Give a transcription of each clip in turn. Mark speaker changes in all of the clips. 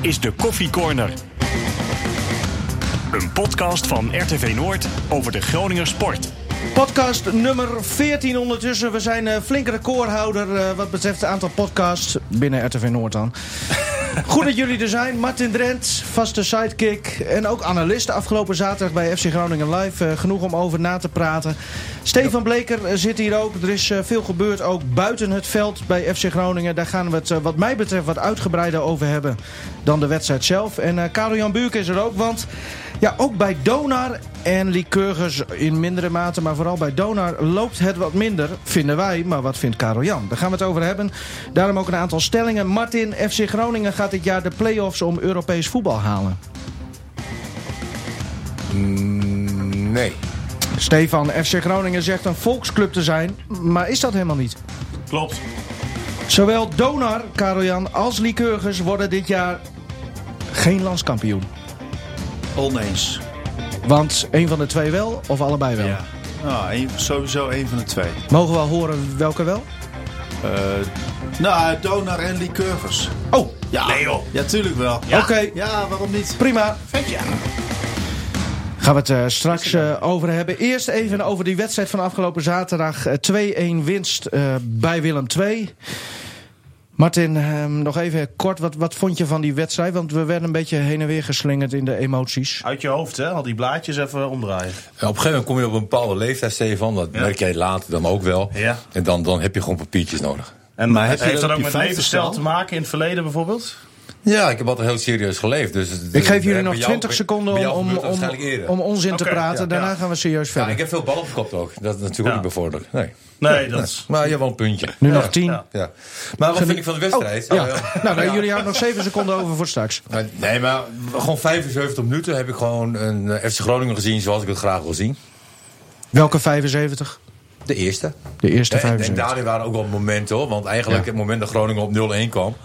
Speaker 1: is de Koffie Corner. Een podcast van RTV Noord over de Groninger sport.
Speaker 2: Podcast nummer 14 ondertussen. We zijn een flinke recordhouder uh, wat betreft het aantal podcasts binnen RTV Noord dan. Goed dat jullie er zijn. Martin Drent, vaste sidekick en ook analist afgelopen zaterdag bij FC Groningen Live. Uh, genoeg om over na te praten. Stefan Bleker zit hier ook. Er is uh, veel gebeurd ook buiten het veld bij FC Groningen. Daar gaan we het wat mij betreft wat uitgebreider over hebben dan de wedstrijd zelf. En Karel Jan Buurk is er ook, want... Ja, ook bij Donar en Lycurgus in mindere mate, maar vooral bij Donar loopt het wat minder, vinden wij. Maar wat vindt Karel Jan? Daar gaan we het over hebben. Daarom ook een aantal stellingen. Martin, FC Groningen gaat dit jaar de play-offs om Europees voetbal halen.
Speaker 3: Mm, nee.
Speaker 2: Stefan, FC Groningen zegt een volksclub te zijn, maar is dat helemaal niet?
Speaker 4: Klopt.
Speaker 2: Zowel Donar, Karel Jan, als Lycurgus worden dit jaar geen landskampioen.
Speaker 4: Oneens.
Speaker 2: Want een van de twee wel of allebei wel?
Speaker 4: Ja, nou, een, sowieso een van de twee.
Speaker 2: Mogen we al horen welke wel?
Speaker 4: Uh, nou, Donar en Lycurgus.
Speaker 2: Oh,
Speaker 4: ja.
Speaker 2: nee joh.
Speaker 4: Ja, tuurlijk wel.
Speaker 2: Ja. Oké. Okay.
Speaker 4: Ja, waarom niet?
Speaker 2: Prima.
Speaker 4: Vet ja.
Speaker 2: Gaan we het uh, straks uh, over hebben. Eerst even over die wedstrijd van afgelopen zaterdag. 2-1 winst bij Willem II. Martin, um, nog even kort, wat, wat vond je van die wedstrijd? Want we werden een beetje heen en weer geslingerd in de emoties.
Speaker 4: Uit je hoofd, hè? Al die blaadjes even omdraaien.
Speaker 3: Ja, op een gegeven moment kom je op een bepaalde leeftijd, Stefan. Dat ja. merk jij later dan ook wel.
Speaker 4: Ja.
Speaker 3: En dan, dan heb je gewoon papiertjes nodig.
Speaker 4: En maar heb heeft dat ook met levensstijl te maken in het verleden bijvoorbeeld?
Speaker 3: Ja, ik heb altijd heel serieus geleefd. Dus
Speaker 2: ik geef jullie nog 20 seconden om, om, om, om onzin te praten. Ja, Daarna ja. gaan we serieus verder.
Speaker 3: Ja, ik heb veel ballen gekopt ook. Dat is natuurlijk ook niet bevorderlijk. Nee.
Speaker 4: Nee, dat is...
Speaker 3: Maar je hebt wel een puntje.
Speaker 2: Nu nog 10.
Speaker 3: Ja. Maar wat vind ik van de wedstrijd?
Speaker 2: Oh, ja. nou, nou jullie houden nog 7 seconden over voor straks.
Speaker 3: Nee, maar gewoon 75 minuten heb ik gewoon een FC Groningen gezien zoals ik het graag wil zien.
Speaker 2: Welke 75?
Speaker 3: De eerste.
Speaker 2: De eerste
Speaker 3: ja,
Speaker 2: 75.
Speaker 3: En daarin waren ook wel momenten hoor. Want eigenlijk het moment dat Groningen op 0-1 kwam...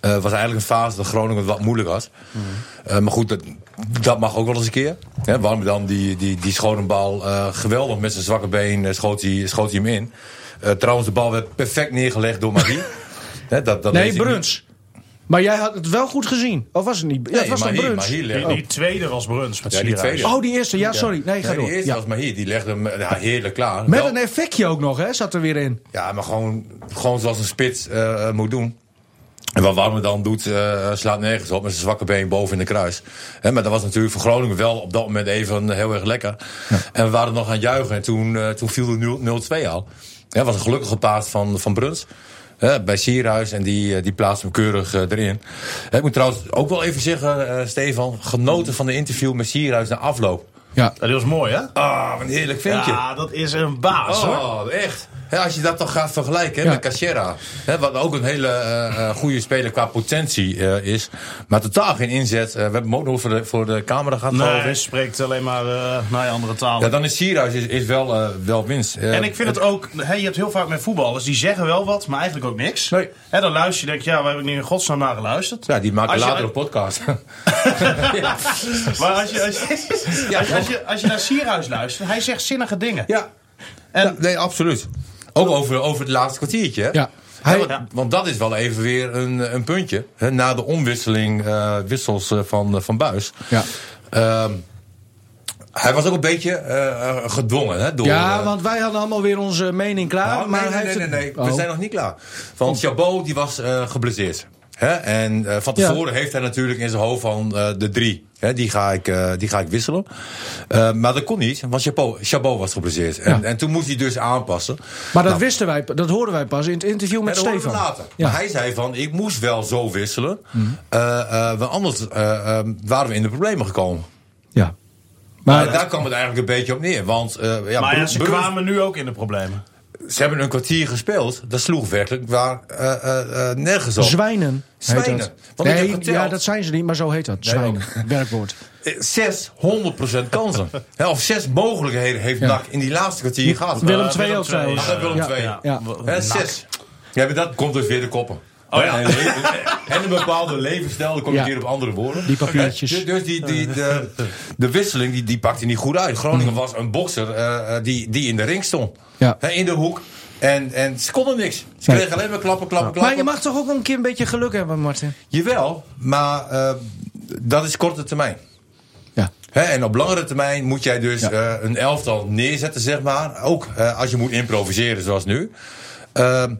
Speaker 3: Uh, was eigenlijk een fase dat Groningen het wat moeilijk had. Mm. Uh, maar goed, dat, dat, mag ook wel eens een keer. Hè, waarom dan die, die, die schone bal uh, geweldig met zijn zwakke been schoot hij, schoot hij hem in. trouwens, de bal werd perfect neergelegd door Marie.
Speaker 2: Hè, dat, dat nee, Bruns. Maar jij had het wel goed gezien. Of was het niet? Ja,
Speaker 3: nee,
Speaker 2: het was dan Bruns.
Speaker 4: Die, die, tweede was Bruns met
Speaker 3: ja, die tweede.
Speaker 2: Oh, die eerste. Ja, sorry. Nee, ga
Speaker 3: nee,
Speaker 2: door.
Speaker 3: Die eerste
Speaker 2: ja.
Speaker 3: was maar hier. Die legde hem ja, heerlijk klaar.
Speaker 2: Met
Speaker 3: wel,
Speaker 2: een effectje ook nog, hè? Zat er weer in.
Speaker 3: Ja, maar gewoon, gewoon zoals een spits uh, moet doen. En wat Warme dan doet, uh, slaat nergens op met zijn zwakke been boven in de kruis. He, maar dat was natuurlijk voor Groningen wel op dat moment even heel erg lekker. Ja. En we waren nog aan het juichen en toen, uh, toen viel de 0-2 al. Dat was een gelukkige paas van, van Bruns. Bij Sierhuis en die, die plaatst hem keurig uh, erin. Ik moet trouwens ook wel even zeggen, Stefan, genoten van de interview met Sierhuis na afloop.
Speaker 2: Ja.
Speaker 4: Dat was mooi, hè?
Speaker 3: Ah, wat een heerlijk ventje.
Speaker 4: Ja, dat is een baas,
Speaker 3: oh,
Speaker 4: hoor.
Speaker 3: echt. Ja, als je dat toch gaat vergelijken hè, ja. met Cachera. Hè, wat ook een hele uh, goede speler qua potentie uh, is. Maar totaal geen inzet. Uh, we hebben hem ook nog voor de, voor de camera gehad.
Speaker 4: Nee, hij spreekt alleen maar naar je andere taal.
Speaker 3: Ja, dan is Sierhuis is, is wel, wel winst.
Speaker 4: en ik vind het, het ook... Hè, je hebt heel vaak met voetballers, die zeggen wel wat, maar eigenlijk ook niks.
Speaker 3: Nee.
Speaker 4: Hè, dan luister je denk ja, waar heb ik niet in godsnaam naar geluisterd?
Speaker 3: Ja, die maken later een podcast.
Speaker 4: ja. Maar als je, als, je, ja, als, je, als, je, als je naar Sierhuis luistert, hij zegt zinnige dingen.
Speaker 3: Ja, en, ja nee, absoluut. Ook over, over het laatste kwartiertje.
Speaker 2: Ja.
Speaker 3: Hij, ja, want, want, dat is wel even weer een, een puntje. Hè, na de omwisseling, uh, wissels uh, van, uh, van Buis.
Speaker 2: Ja.
Speaker 3: Uh, hij was ook een beetje uh, gedwongen. Hè, door,
Speaker 2: ja, want wij hadden allemaal weer onze mening klaar.
Speaker 3: Nou,
Speaker 2: maar
Speaker 3: nee,
Speaker 2: hij
Speaker 3: nee, nee, nee, nee.
Speaker 2: Oh.
Speaker 3: we zijn nog niet klaar. Want Chabot die was geblesseerd. Hè? En uh, van tevoren ja. heeft hij natuurlijk in zijn hoofd van uh, de drie. Hè? Die, ga ik, uh, die ga ik wisselen. maar dat kon niet, want Chabot, Chabot was geblesseerd. En, ja. en toen moest hij dus aanpassen.
Speaker 2: Maar dat nou, wisten wij, dat hoorden wij pas in het interview met Stefan.
Speaker 3: Later. Ja. Maar hij zei van, ik moest wel zo wisselen. Mm. want anders waren we in de problemen gekomen.
Speaker 2: Ja.
Speaker 3: Maar, maar daar kwam het eigenlijk een beetje op neer. Want, ja,
Speaker 4: maar ja, ze kwamen nu ook in de problemen.
Speaker 3: Ze hebben een kwartier gespeeld. Dat sloeg werkelijk waar uh, uh, nergens op.
Speaker 2: Zwijnen.
Speaker 3: Zwijnen.
Speaker 2: Want nee, ja, dat zijn ze niet, maar zo heet dat. Zwijnen. Nee, werkwoord.
Speaker 3: 600% kansen. ja, of zes mogelijkheden heeft ja. NAC in die laatste kwartier gehad.
Speaker 2: Willem 2 ook trouwens.
Speaker 3: Ja, Willem 2.
Speaker 2: Ja. Ja.
Speaker 3: Ja. Zes. Ja, maar dat komt dus weer de koppen. Oh ja. En, en, een bepaalde levensstijl, dan kom je ja. hier op andere woorden.
Speaker 2: Die papiertjes.
Speaker 3: Dus, dus die, die, de, de wisseling die, die pakte niet goed uit. Groningen was een bokser uh, die, die in de ring stond.
Speaker 2: Ja.
Speaker 3: In de hoek. En, en ze konden niks. Ze
Speaker 2: Nee.
Speaker 3: kregen alleen maar klappen, klappen, klappen.
Speaker 2: Maar je mag toch ook een keer een beetje geluk hebben, Martin?
Speaker 3: Jawel, maar eh, dat is korte termijn.
Speaker 2: Ja.
Speaker 3: Hè, en op langere termijn moet jij dus
Speaker 2: Ja.
Speaker 3: eh, een elftal neerzetten, zeg maar. Ook eh, als je moet improviseren, zoals nu. Ehm,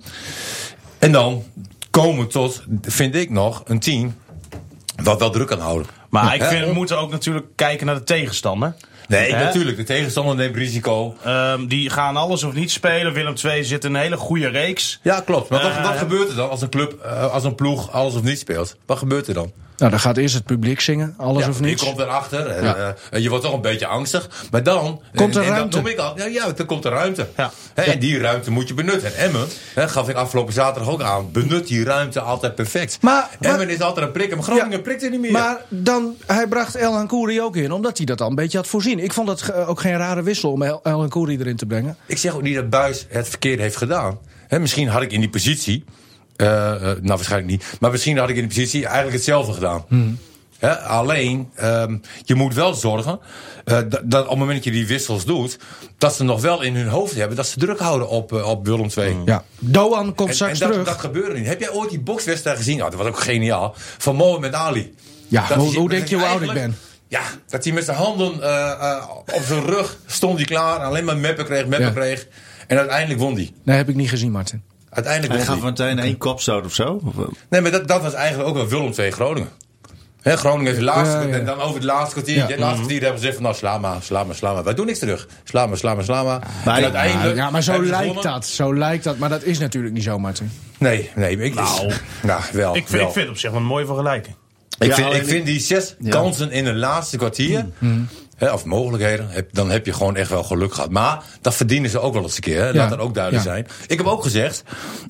Speaker 3: en dan komen tot, vind ik nog, een team wat wel druk kan houden.
Speaker 4: Maar ik vind, we moeten ook natuurlijk kijken naar de tegenstander.
Speaker 3: Nee,
Speaker 4: Hè?
Speaker 3: natuurlijk. De tegenstander neemt risico.
Speaker 4: Ehm, die gaan alles of niet spelen. Willem II zit in een hele goede reeks.
Speaker 3: Ja, klopt. Maar wat,
Speaker 4: Eh,
Speaker 3: wat gebeurt er dan als een club, eh, als een ploeg alles of niet speelt? Wat gebeurt er dan?
Speaker 2: Nou, dan gaat eerst het publiek zingen, alles
Speaker 3: Ja,
Speaker 2: of
Speaker 3: Je
Speaker 2: niets.
Speaker 3: komt erachter en,
Speaker 2: Ja.
Speaker 3: eh, en je wordt toch een beetje angstig. Maar dan...
Speaker 2: Komt er
Speaker 3: en, en
Speaker 2: ruimte.
Speaker 3: Dat noem ik al. Ja, ja, dan komt er ruimte.
Speaker 4: Ja.
Speaker 3: Hè, En die ruimte moet je benutten. En Emmen, hè, gaf ik afgelopen zaterdag ook aan, benut die ruimte altijd perfect.
Speaker 2: Maar- maar-
Speaker 3: Emmen is altijd een prikker, maar Groningen
Speaker 2: Ja,
Speaker 3: prikt er niet meer.
Speaker 2: Maar dan, hij bracht El Koeri ook in, omdat hij dat al een beetje had voorzien. Ik vond het eh, ook geen rare wissel om El, El Koeri erin te brengen.
Speaker 3: Ik zeg ook niet dat Buis het verkeerd heeft gedaan. Hè, misschien had ik in die positie, eh, eh, nou waarschijnlijk niet, maar misschien had ik in die positie eigenlijk hetzelfde gedaan.
Speaker 2: Hmm.
Speaker 3: Hè, alleen, ehm, je moet wel zorgen eh, dat, dat op het moment dat je die wissels doet, dat ze nog wel in hun hoofd hebben dat ze druk houden op, op Willem II.
Speaker 2: Ja. Doan komt
Speaker 3: En, en
Speaker 2: straks
Speaker 3: dat,
Speaker 2: terug.
Speaker 3: dat gebeurde niet. Heb jij ooit die bokswedstrijd gezien? Nou, dat was ook geniaal. Van Mohamed Ali.
Speaker 2: Ja,
Speaker 3: Dat
Speaker 2: hoe- hoe
Speaker 3: dat
Speaker 2: denk je hoe oud ik
Speaker 3: eigenlijk- Ja, dat hij met zijn handen eh, eh, op zijn rug stond hij klaar. Alleen maar meppen kreeg, meppen
Speaker 2: Ja.
Speaker 3: kreeg. En uiteindelijk won hij.
Speaker 2: Nee, heb ik niet gezien, Martin.
Speaker 3: Uiteindelijk
Speaker 5: Hij
Speaker 3: won
Speaker 5: gaf
Speaker 3: hij.
Speaker 5: meteen één kopstoot of zo? Of,
Speaker 3: Nee, maar dat, dat was eigenlijk ook wel Willem II Groningen. Hè, Groningen heeft de laatste,
Speaker 2: Ja, ja.
Speaker 3: en dan over het laatste kwartier.
Speaker 2: Ja.
Speaker 3: Het laatste kwartier hebben ze gezegd van nou sla maar, sla maar, sla maar. Wij doen niks terug. Sla maar, sla maar, sla maar.
Speaker 5: Maar-
Speaker 3: en uiteindelijk
Speaker 2: Ja, maar zo lijkt dat. Zo lijkt dat. Maar dat is natuurlijk niet zo, Martin.
Speaker 3: Nee, nee. Ik,
Speaker 4: Nou.
Speaker 3: nou wel.
Speaker 4: Ik vind,
Speaker 3: wel.
Speaker 4: ik vind het op zich wel een mooie vergelijking.
Speaker 3: Ik,
Speaker 5: Ja,
Speaker 3: vind, ik vind die zes kansen in het laatste kwartier, hè, of mogelijkheden, heb, dan heb je gewoon echt wel geluk gehad. Maar dat verdienen ze ook wel eens een keer, hè. laat
Speaker 2: Ja.
Speaker 3: dat ook duidelijk
Speaker 2: Ja.
Speaker 3: zijn. Ik heb ook gezegd,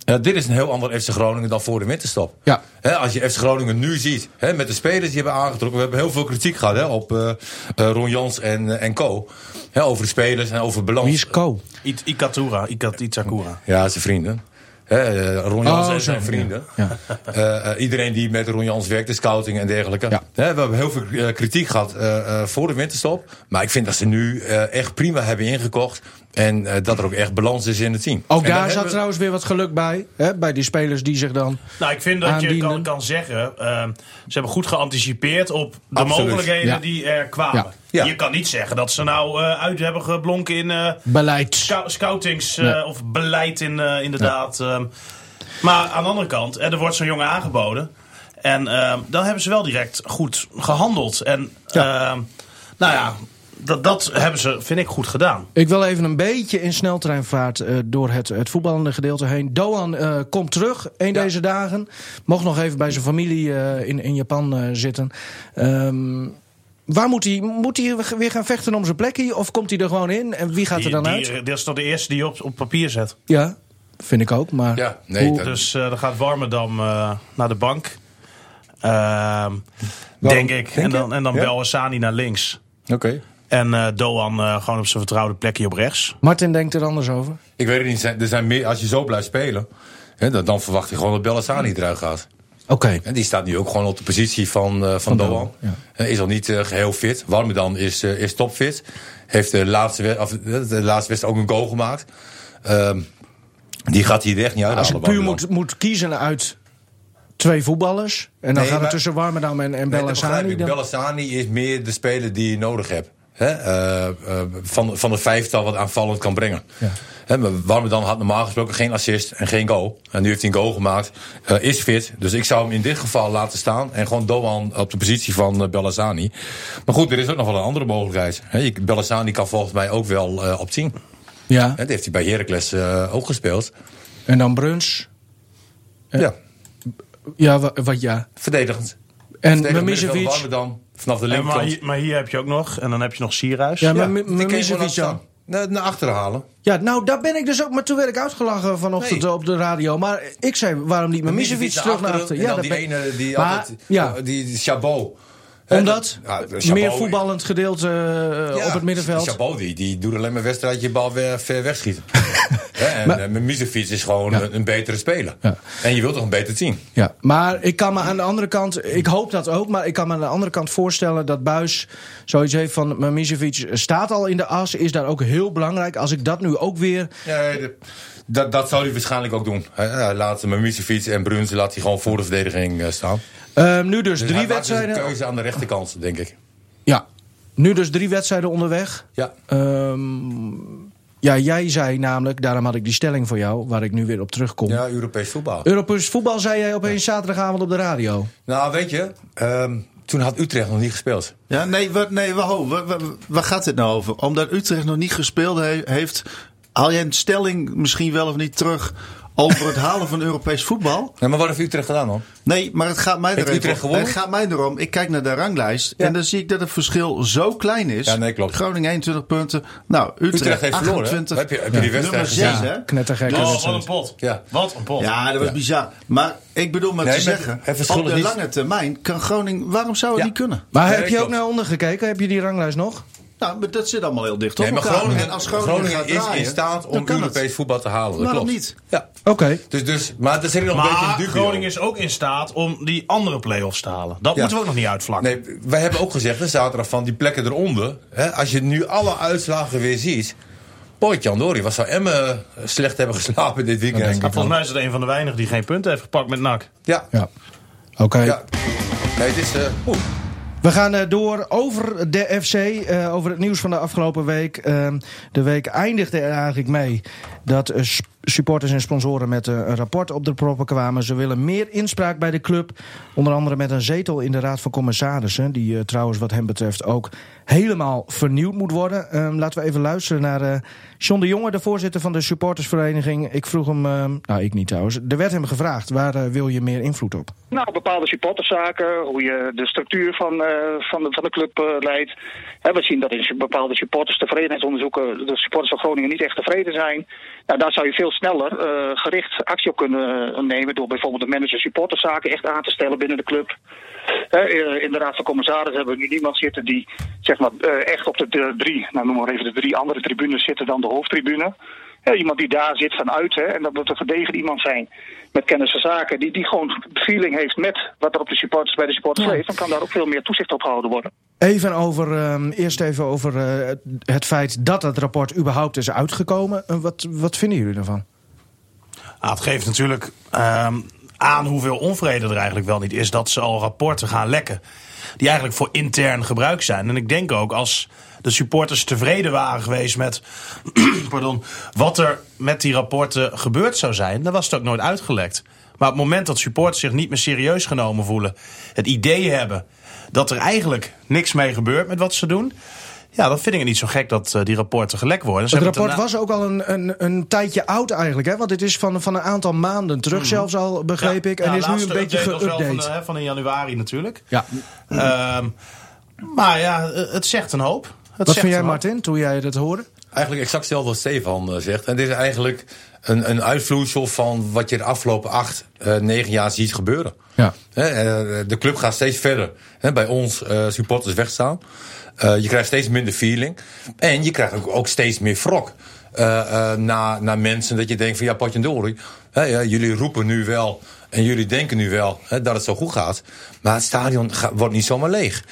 Speaker 3: eh, dit is een heel ander FC Groningen dan voor de winterstop.
Speaker 2: Ja.
Speaker 3: Hè, als je FC Groningen nu ziet, hè, met de spelers die hebben aangetrokken. We hebben heel veel kritiek gehad hè, op eh eh, Ron Jans en, en Co. Hè, over de spelers en over balans.
Speaker 2: Wie is Co?
Speaker 4: Ikatura, Ikat- Itakura.
Speaker 3: Ja, zijn vrienden. Hè, eh, Ron Jans
Speaker 2: Oh,
Speaker 3: en zijn vrienden.
Speaker 2: ja.
Speaker 3: Eh, eh, iedereen die met Ron Jans werkt, de scouting en dergelijke.
Speaker 2: Ja.
Speaker 3: Hè, we hebben heel veel kritiek gehad eh, eh, voor de winterstop. Maar ik vind dat ze nu eh, echt prima hebben ingekocht. En eh, dat er ook echt balans is in het team.
Speaker 2: Ook
Speaker 3: En
Speaker 2: daar zat
Speaker 3: hebben-
Speaker 2: trouwens weer wat geluk bij. Hè? Bij die spelers die zich dan...
Speaker 4: Nou, ik vind dat je kan, kan zeggen, ehm, ze hebben goed geanticipeerd op de
Speaker 3: Absoluut.
Speaker 4: mogelijkheden
Speaker 2: Ja.
Speaker 4: die er kwamen.
Speaker 2: Ja.
Speaker 4: Je kan niet zeggen dat ze nou eh, uit hebben geblonken in eh,
Speaker 2: Beleid.
Speaker 4: scou- scoutings eh,
Speaker 2: Nee.
Speaker 4: of beleid in, eh, inderdaad. ehm. maar aan de andere kant, er wordt zo'n jongen aangeboden. En ehm, dan hebben ze wel direct goed gehandeld. En ehm, nou ja, dat, dat hebben ze, vind ik, goed gedaan.
Speaker 2: Ik wil even een beetje in sneltreinvaart eh, door het, het voetballende gedeelte heen. Doan eh, komt terug een deze dagen. Mocht nog even bij zijn familie eh, in, in Japan eh, zitten. Ehm, waar moet hij, moet hij weer gaan vechten om zijn plekje? Of komt hij er gewoon in? En wie gaat er dan
Speaker 4: die,
Speaker 2: uit?
Speaker 4: dit is toch de eerste die je op, op papier zet.
Speaker 2: Ja, vind ik ook. Maar
Speaker 3: Ja, nee,
Speaker 2: hoe-
Speaker 3: dat-
Speaker 4: Dus eh, dan gaat Warmerdam eh, naar de bank. Ehm, denk ik. en dan, en dan
Speaker 3: Ja?
Speaker 4: Belhassani naar links.
Speaker 3: Oké.
Speaker 4: En eh, Doan eh, gewoon op zijn vertrouwde plekje op rechts.
Speaker 2: Martin denkt er anders over.
Speaker 3: Ik weet het niet. Er zijn meer, als je zo blijft spelen, hè, dan, dan verwacht je gewoon dat Bellassani eruit gaat.
Speaker 2: Oké.
Speaker 3: En die staat nu ook gewoon op de positie van, eh, van,
Speaker 2: Van
Speaker 3: Doan.
Speaker 2: Ja.
Speaker 3: Eh, Is al niet eh, geheel fit. Warmerdam is, is topfit. Heeft de laatste, of, de laatste wedstrijd ook een goal gemaakt. Ehm, die gaat hier echt niet uit.
Speaker 2: Als je puur moet, moet kiezen uit twee voetballers. En dan
Speaker 3: Nee,
Speaker 2: gaat het tussen Warmerdam en, en Bellassani. Dan...
Speaker 3: Bellassani is meer de speler die je nodig hebt. Hè? Eh, eh, van, van de vijftal wat aanvallend kan brengen.
Speaker 2: Ja.
Speaker 3: Hè, Warmerdam had normaal gesproken geen assist en geen goal. En nu heeft hij een goal gemaakt. Eh, is fit. Dus ik zou hem in dit geval laten staan. En gewoon Doan op de positie van Bellassani. Maar goed, er is ook nog wel een andere mogelijkheid. Hè, Bellassani kan volgens mij ook wel op 10.
Speaker 2: Ja.
Speaker 3: Hè, dat heeft hij bij Heracles ook gespeeld.
Speaker 2: En dan Bruns.
Speaker 3: Ja,
Speaker 2: Ja, wa- wat ja.
Speaker 3: verdedigend.
Speaker 2: En Mimicevic.
Speaker 3: Vanaf de
Speaker 4: maar,
Speaker 3: linkerkant.
Speaker 4: hier, maar hier heb je ook nog. En dan heb je nog Sierhuis.
Speaker 2: Ja,
Speaker 3: Ja,
Speaker 2: maar
Speaker 3: die kan je gewoon
Speaker 2: Mimicevic
Speaker 3: laten
Speaker 2: dan.
Speaker 3: Naar, naar achteren halen.
Speaker 2: Ja, nou, daar ben ik dus ook. Maar toen werd ik uitgelachen vanochtend
Speaker 3: Nee.
Speaker 2: op de radio. Maar ik zei, waarom niet Mimicevic terug naar achter?
Speaker 3: En dan
Speaker 2: dat
Speaker 3: die
Speaker 2: ben-
Speaker 3: ene, die
Speaker 2: Maar,
Speaker 3: altijd,
Speaker 2: ja.
Speaker 3: die, die Chabot.
Speaker 2: Omdat
Speaker 3: dat- ja, Chabot-
Speaker 2: meer voetballend gedeelte eh,
Speaker 3: Ja,
Speaker 2: op het middenveld.
Speaker 3: Chabot, die, die doet alleen maar wedstrijdje bal weer ver wegschieten. En
Speaker 2: Maar-
Speaker 3: Misefiets is gewoon
Speaker 2: Ja.
Speaker 3: een, betere speler.
Speaker 2: Ja.
Speaker 3: En je wilt toch een beter team?
Speaker 2: Ja, maar ik kan me aan de andere kant, ik hoop dat ook, maar ik kan me aan de andere kant voorstellen dat Buis zoiets heeft van Mamicevic staat al in de as, is daar ook heel belangrijk. Als ik dat nu ook weer.
Speaker 3: Ja, de- dat, dat zou hij waarschijnlijk ook doen. Hij, hij laat Misefiets en Bruns laat hij gewoon voor de verdediging eh, staan.
Speaker 2: Ehm, nu dus
Speaker 3: Dus
Speaker 2: drie
Speaker 3: dus een
Speaker 2: wedstrijden.
Speaker 3: keuze aan de rechterkant, denk ik.
Speaker 2: Ja, nu dus drie wedstrijden onderweg.
Speaker 3: Ja.
Speaker 2: Ehm, ja, jij zei namelijk, daarom had ik die stelling voor jou, waar ik nu weer op terugkom.
Speaker 3: Ja, Europees voetbal.
Speaker 2: Europees voetbal zei jij opeens zaterdagavond op de radio.
Speaker 3: Nou, weet je, ehm, toen had Utrecht nog niet gespeeld.
Speaker 5: Ja, nee, wat, nee wa- wa- wa- waar gaat dit nou over? Omdat Utrecht nog niet gespeeld he- heeft, haal jij een stelling misschien wel of niet terug over het halen van Europees voetbal?
Speaker 3: Ja, maar wat heeft Utrecht gedaan dan?
Speaker 5: Nee, maar het gaat mij, er
Speaker 3: Utrecht
Speaker 5: even-
Speaker 3: gewonnen?
Speaker 5: het gaat mij erom. Ik kijk naar de ranglijst
Speaker 3: Ja.
Speaker 5: en dan zie ik dat het verschil zo klein is.
Speaker 3: Ja, nee, klopt.
Speaker 5: Groningen 21 punten. Nou, Utrecht,
Speaker 3: Utrecht heeft verloren. hè?
Speaker 5: 28.
Speaker 3: Heb je, heb je die
Speaker 5: Nummer
Speaker 3: wedstrijd
Speaker 5: 6,
Speaker 3: gezien?
Speaker 5: hè?
Speaker 2: Knettergekke
Speaker 4: Oh, wat een pot.
Speaker 3: Ja.
Speaker 4: Wat een pot.
Speaker 5: Ja, dat was
Speaker 3: Ja.
Speaker 5: bizar. Maar ik bedoel maar
Speaker 3: Nee,
Speaker 5: te zeggen, op de lange termijn kan Groningen... Waarom zou het
Speaker 3: Ja.
Speaker 5: niet kunnen?
Speaker 2: Maar heb je ook
Speaker 3: klopt.
Speaker 2: naar onder gekeken? Heb je die ranglijst nog?
Speaker 5: Nou, maar dat zit allemaal heel dicht op
Speaker 3: Nee, maar
Speaker 5: elkaar.
Speaker 3: Groningen,
Speaker 5: en als Groningen,
Speaker 3: Groningen
Speaker 5: gaat
Speaker 3: is
Speaker 5: draaien,
Speaker 3: in staat
Speaker 5: dan
Speaker 3: om
Speaker 5: kan het.
Speaker 3: Europees voetbal te halen. Dat
Speaker 5: Waarom
Speaker 3: klopt.
Speaker 5: niet?
Speaker 3: Ja.
Speaker 2: Oké.
Speaker 3: Dus, dus, maar dat zit nog een beetje in dubio.
Speaker 4: Groningen is ook in staat om die andere play-offs te halen. Dat
Speaker 3: Ja.
Speaker 4: moeten we ook nog niet uitvlakken.
Speaker 3: Nee, wij hebben ook gezegd, hè, zaterdag, van die plekken eronder. Hè, als je nu alle uitslagen weer ziet. Potjan Dori, wat zou Emmen slecht hebben geslapen dit weekend?
Speaker 2: denk ik
Speaker 4: Maar volgens mij is het een van de weinigen die geen punten heeft gepakt met NAC.
Speaker 3: Ja,
Speaker 2: Ja. Oké.
Speaker 3: ja. Nee, het is... eh.
Speaker 2: We gaan eh, door over de FC, eh, over het nieuws van de afgelopen week. Ehm, de week eindigde er eigenlijk mee dat eh, supporters en sponsoren met een rapport op de proppen kwamen. Ze willen meer inspraak bij de club. Onder andere met een zetel in de Raad van Commissarissen. Die eh, trouwens wat hem betreft ook helemaal vernieuwd moet worden. Ehm, laten we even luisteren naar eh John de Jonge, de voorzitter van de supportersvereniging. Ik vroeg hem, ehm, nou ik niet trouwens, er werd hem gevraagd. Waar eh, wil je meer invloed op?
Speaker 6: Nou, bepaalde supporterszaken, hoe je de structuur van, van, de, club leidt. We zien dat in bepaalde supporters tevredenheidsonderzoeken de supporters van Groningen niet echt tevreden zijn. Nou, daar zou je veel sneller eh, gericht actie op kunnen eh, nemen door bijvoorbeeld de manager supporterszaken echt aan te stellen binnen de club. Eh, in de Raad van Commissarissen hebben we nu niemand zitten die zeg maar, echt op de, de drie, nou noem maar even de drie andere tribunes zitten dan de hoofdtribune. Ja, iemand die daar zit vanuit, hè, en dat moet een gedegen iemand zijn met kennis van zaken, die, die gewoon feeling heeft met wat er op de supporters, bij de supporters leeft, dan kan daar ook veel meer toezicht op gehouden worden.
Speaker 2: Even over, ehm, eerst even over eh, het- het feit dat het rapport überhaupt is uitgekomen. Eh, wat, wat vinden jullie ervan?
Speaker 4: Ah, het geeft natuurlijk ehm, aan hoeveel onvrede er eigenlijk wel niet is dat ze al rapporten gaan lekken. Die eigenlijk voor intern gebruik zijn. En ik denk ook als de supporters tevreden waren geweest met pardon, wat er met die rapporten gebeurd zou zijn, dan was het ook nooit uitgelekt. Maar op het moment dat supporters zich niet meer serieus genomen voelen, het idee hebben dat er eigenlijk niks mee gebeurt met wat ze doen. Ja, dan vind ik het niet zo gek dat eh, die rapporten gelekt worden. Ze
Speaker 2: Het rapport
Speaker 4: daarna-
Speaker 2: was ook al een, een, een tijdje oud eigenlijk. Hè? Want het is van, van een aantal maanden terug zelfs al, begreep ik. En
Speaker 4: Ja,
Speaker 2: is nu een beetje geüpdate.
Speaker 4: Van, de, hè, van in januari natuurlijk.
Speaker 2: Ja.
Speaker 4: Ehm, maar ja, eh, het zegt een hoop.
Speaker 2: Wat
Speaker 4: zegt
Speaker 2: vind jij. Martin, toen jij dat hoorde?
Speaker 3: Eigenlijk exact hetzelfde wat Stefan eh, zegt. En dit is eigenlijk een, een uitvloeisel van wat je de afgelopen acht, eh, negen jaar ziet gebeuren.
Speaker 2: Ja.
Speaker 3: Hè, eh, de club gaat steeds verder hè, bij ons eh, supporters wegstaan. Eh, je krijgt steeds minder feeling. En je krijgt ook, ook steeds meer wrok. eh, eh, naar, naar mensen dat je denkt van ja, hè, ja, jullie roepen nu wel en jullie denken nu wel hè, dat het zo goed gaat. Maar het stadion wordt niet zomaar leeg.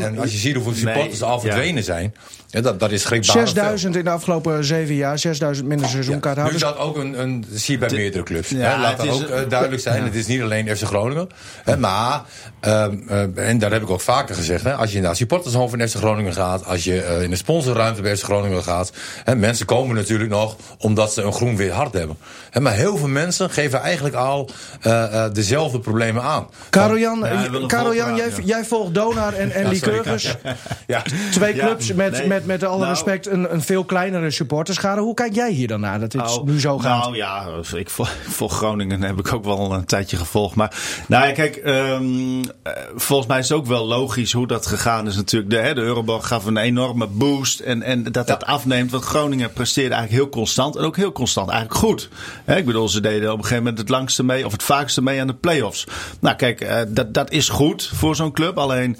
Speaker 3: Hè, en als je ziet hoeveel supporters
Speaker 5: Nee,
Speaker 3: al
Speaker 5: ja.
Speaker 3: verdwenen zijn, hè, dat, dat is schrikbarend veel.
Speaker 2: 6000 in de afgelopen zeven jaar, 6000 minder
Speaker 3: Ja,
Speaker 2: seizoenkaarthouders.
Speaker 3: nu is dat ook een, een dat zie je bij meerdere clubs.
Speaker 5: Ja,
Speaker 3: hè, laat dat ook
Speaker 5: een-
Speaker 3: eh, duidelijk zijn. Het is niet alleen FC Groningen. Hè, maar, ehm, eh, en dat heb ik ook vaker gezegd. Hè, als je naar het supportershoofd van FC Groningen gaat. Als je eh, in de sponsorruimte bij FC Groningen gaat. Hè, mensen komen natuurlijk nog omdat ze een groen-wit hart hebben. Hè, maar heel veel mensen geven eigenlijk al eh, eh, dezelfde problemen aan.
Speaker 2: Karel-Jan,
Speaker 5: Ja,
Speaker 2: jij,
Speaker 5: ja.
Speaker 2: jij volgt Donar en, en.
Speaker 3: Ja.
Speaker 2: Twee
Speaker 5: Ja,
Speaker 2: clubs met. Met, met alle
Speaker 5: Nou.
Speaker 2: respect een, een veel kleinere supporterschade. Hoe kijk jij hier dan naar dat dit
Speaker 5: Nou,
Speaker 2: nu zo gaat?
Speaker 5: Nou ja, ik vol Groningen heb ik ook wel een tijdje gevolgd. Maar nou ja, kijk, ehm, eh, volgens mij is het ook wel logisch hoe dat gegaan is natuurlijk. De, hè, de Euroborg gaf een enorme boost en, en dat dat afneemt. Want Groningen presteerde eigenlijk heel constant en ook heel constant. Eigenlijk goed. Hè, ik bedoel, ze deden op een gegeven moment het langste mee of het vaakste mee aan de play-offs. Nou kijk, eh, dat, dat is goed voor zo'n club. Alleen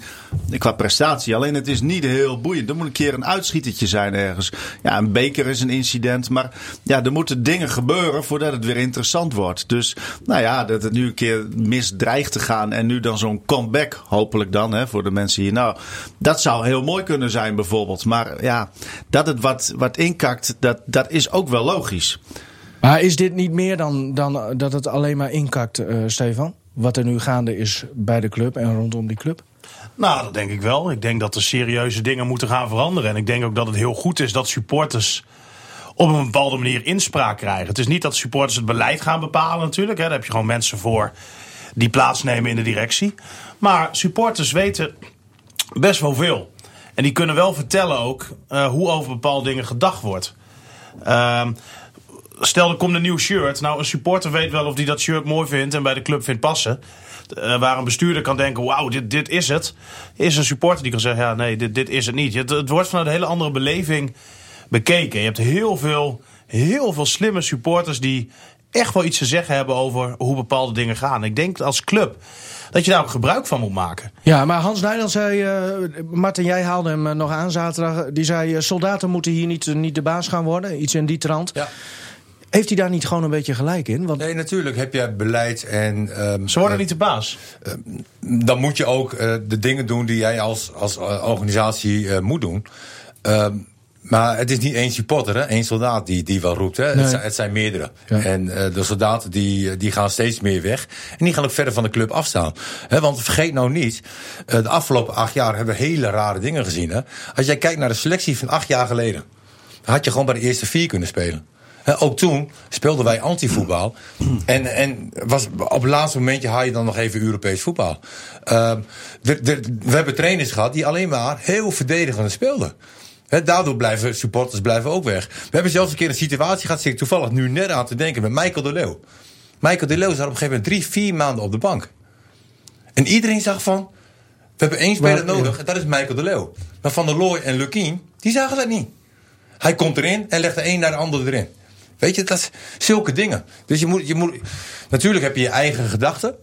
Speaker 5: qua prestatie. Alleen het is niet heel boeiend. Er moet een keer een uitschietertje zijn ergens. Ja, een beker is een incident. Maar ja, er moeten dingen gebeuren voordat het weer interessant wordt. Dus nou ja, dat het nu een keer mis dreigt te gaan. En nu dan zo'n comeback, hopelijk dan, hè, voor de mensen hier. Nou, dat zou heel mooi kunnen zijn bijvoorbeeld. Maar ja, dat het wat, wat inkakt, dat, dat is ook wel logisch.
Speaker 2: Maar is dit niet meer dan, dan dat het alleen maar inkakt, eh, Stefan? Wat er nu gaande is bij de club en rondom die club?
Speaker 4: Nou, dat denk ik wel. Ik denk dat er serieuze dingen moeten gaan veranderen. En ik denk ook dat het heel goed is dat supporters op een bepaalde manier inspraak krijgen. Het is niet dat supporters het beleid gaan bepalen natuurlijk. Daar heb je gewoon mensen voor die plaatsnemen in de directie. Maar supporters weten best wel veel. En die kunnen wel vertellen ook uh, hoe over bepaalde dingen gedacht wordt. Uh, stel er komt een nieuw shirt. Nou, een supporter weet wel of die dat shirt mooi vindt en bij de club vindt passen. Uh, waar een bestuurder kan denken, wauw, dit, dit is het. Is een supporter die kan zeggen, ja nee, dit, dit is het niet. Het, het wordt vanuit een hele andere beleving bekeken. Je hebt heel veel, heel veel slimme supporters die echt wel iets te zeggen hebben over hoe bepaalde dingen gaan. Ik denk als club dat je daar ook gebruik van moet maken.
Speaker 2: Ja, maar Hans Nijland zei, uh, Martin, jij haalde hem nog aan zaterdag. Die zei, soldaten moeten hier niet, niet de baas gaan worden. Iets in die trant.
Speaker 3: Ja.
Speaker 2: Heeft hij daar niet gewoon een beetje gelijk in? Want...
Speaker 3: Nee, natuurlijk heb je beleid en... Um,
Speaker 4: Ze worden uh, niet de baas.
Speaker 3: Uh, dan moet je ook uh, de dingen doen die jij als, als organisatie moet doen. Ehm, maar het is niet één supporter, hè? één soldaat die, die wel roept. Hè? Nee. Het, zijn, het zijn meerdere. Ja. En de soldaten die, die gaan steeds meer weg. En die gaan ook verder van de club afstaan. Hè? Want vergeet nou niet, de afgelopen acht jaar hebben we hele rare dingen gezien. Hè? Als jij kijkt naar de selectie van acht jaar geleden... had je gewoon bij de eerste vier kunnen spelen. He, ook toen speelden wij antivoetbal. En, en was, op het laatste momentje haal je dan nog even Europees voetbal. Uh, de, we hebben trainers gehad die alleen maar heel verdedigend speelden. He, daardoor blijven supporters blijven ook weg. We hebben zelfs een keer een situatie gehad, zit ik toevallig nu net aan te denken, met Michael de Leeuw. Michael de Leeuw zat op een gegeven moment drie, vier maanden op de bank. En iedereen zag van, we hebben één speler maar, nodig, en dat is Michael de Leeuw. Maar Van der Looy en Lukien, die zagen dat niet. Hij komt erin en legt de een naar de ander erin. Weet je, dat zulke dingen. Dus je moet, je moet, natuurlijk heb je je eigen gedachten.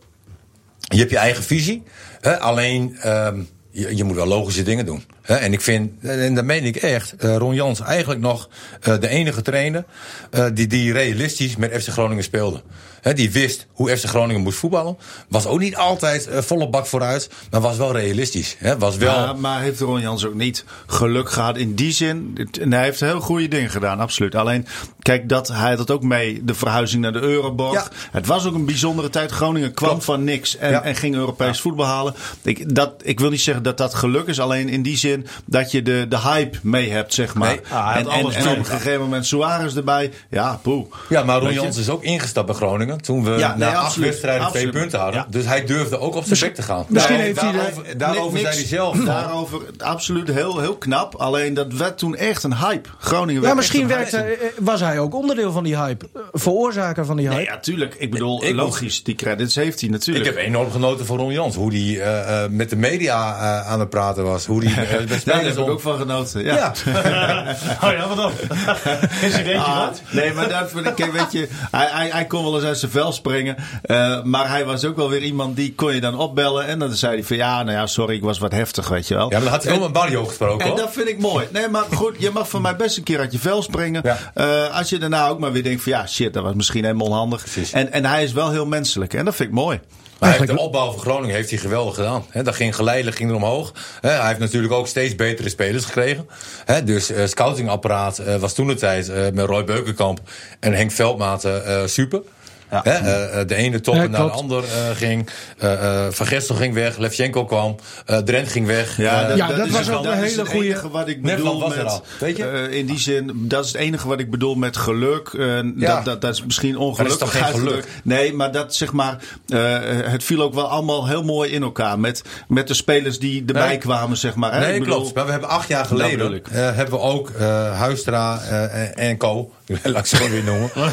Speaker 3: Je hebt je eigen visie. Hè? Alleen, um, je, moet wel logische dingen doen. Hè? En ik vind, en dat meen ik echt, uh, Ron Jans eigenlijk nog uh, de enige trainer uh, die, die realistisch met FC Groningen speelde. He, die wist hoe FC Groningen moest voetballen. Was ook niet altijd uh, volle bak vooruit, maar was wel realistisch. He, was wel...
Speaker 5: Ja, maar heeft Ron Jans ook niet geluk gehad in die zin? En hij heeft heel goede dingen gedaan, absoluut. Alleen, kijk, dat, hij had ook mee, de verhuizing naar de Euroborg. Ja. Het was ook een bijzondere tijd. Groningen kwam Klopt. van niks en, ja. en ging Europees ja. voetbal halen. Ik, dat, ik wil niet zeggen dat dat geluk is, alleen in die zin dat je de, de hype mee hebt, zeg maar.
Speaker 4: Nee. Ah,
Speaker 5: en, en, en op een gegeven moment Suarez erbij. Ja, poeh.
Speaker 3: Ja, maar Ron Jans is ook ingestapt bij Groningen. Toen we ja, na nee, acht wedstrijden twee punten hadden. Ja. Dus hij durfde ook op zijn bek te gaan.
Speaker 2: Misschien nou, heeft hij
Speaker 3: daarover, daarover niks, zei hij zelf.
Speaker 5: Daarover absoluut heel, heel knap. Alleen dat werd toen echt een hype. Groningen
Speaker 2: ja, misschien werkte, was hij ook onderdeel van die hype. Veroorzaker van die hype.
Speaker 5: Nee, ja, tuurlijk. Ik bedoel, ik logisch, die credits heeft hij natuurlijk.
Speaker 3: Ik heb enorm genoten van Ron Jans. Hoe hij uh, uh, met de media uh, aan het praten was. Hoe die, uh,
Speaker 5: Daar heb ik ook van genoten. Ja. ja.
Speaker 4: oh ja, wat dan? Incidentje ah, wat?
Speaker 5: Nee, maar dat vind ik, weet je, hij, hij, hij kon wel eens uit zijn vel springen. Uh, maar hij was ook wel weer iemand die kon je dan opbellen. En dan zei hij van ja, nou ja, sorry, ik was wat heftig, weet je wel.
Speaker 3: Ja, maar dan had hij wel een Barrio gesproken.
Speaker 5: En
Speaker 3: hoor.
Speaker 5: dat vind ik mooi. Nee, maar goed, je mag van mij best een keer uit je vel springen. Ja. Uh, als je daarna ook maar weer denkt van ja, shit, dat was misschien helemaal onhandig. En, en hij is wel heel menselijk. En dat vind ik mooi.
Speaker 3: Maar de opbouw van Groningen heeft hij geweldig gedaan. He, dat ging geleidelijk ging er omhoog. He, hij heeft natuurlijk ook steeds betere spelers gekregen. He, dus uh, scoutingapparaat uh, was toen de tijd uh, met Roy Beukenkamp en Henk Veldmaten super. Ja. Hè, uh, de ene top ja, naar de ander uh, ging. Uh, Van Gestel ging weg. Levchenko kwam. Drent ging weg.
Speaker 2: Ja, dat, ja, dat, dat was ook een hele goede.
Speaker 5: enige wat ik bedoel
Speaker 3: was
Speaker 5: met,
Speaker 3: al, weet je?
Speaker 5: in die zin, dat is het enige wat ik bedoel met geluk. Ja. dat, dat, dat is misschien ongelukkig.
Speaker 3: Dat is toch geen geluk?
Speaker 5: Nee, maar dat zeg maar, het viel ook wel allemaal heel mooi in elkaar. Met, met de spelers die erbij nee. kwamen, zeg maar.
Speaker 3: Nee,
Speaker 5: ik
Speaker 3: klopt. Maar we hebben acht jaar geleden hebben we ook Huistra en Co Laat ik ze gewoon weer noemen.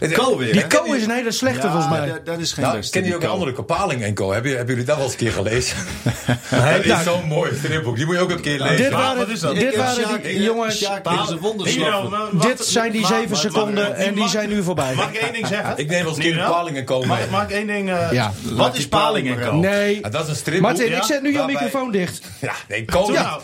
Speaker 3: Hè?
Speaker 5: Co weer,
Speaker 2: Die? Co is een hele slechte
Speaker 5: Ja,
Speaker 2: volgens mij.
Speaker 5: dat- Dat is geen
Speaker 3: Nou,
Speaker 5: beste.
Speaker 3: ken je ook een andere Paling en Co? Hebben, hebben jullie dat wel eens een keer gelezen? dat is zo'n mooi stripboek. Die moet je ook een keer lezen.
Speaker 2: Dit
Speaker 4: wat
Speaker 2: waren,
Speaker 4: is dat?
Speaker 2: dit waren
Speaker 5: Sjaak-
Speaker 2: die jongens.
Speaker 5: Wonderslag.
Speaker 2: Dit zijn die zeven seconden en die zijn nu voorbij.
Speaker 4: Mag ik één ding zeggen?
Speaker 3: Ik neem als
Speaker 4: wel?
Speaker 3: Paling en Co.
Speaker 4: Mag,
Speaker 3: mee.
Speaker 4: mag ik één ding... eh,
Speaker 2: Ja.
Speaker 4: Wat is Paling en Co?
Speaker 2: Nee.
Speaker 3: Dat is een stripboek.
Speaker 2: Martin,
Speaker 4: ja?
Speaker 2: ik zet nu jouw microfoon dicht.
Speaker 3: Ja, nee, Co,
Speaker 2: dat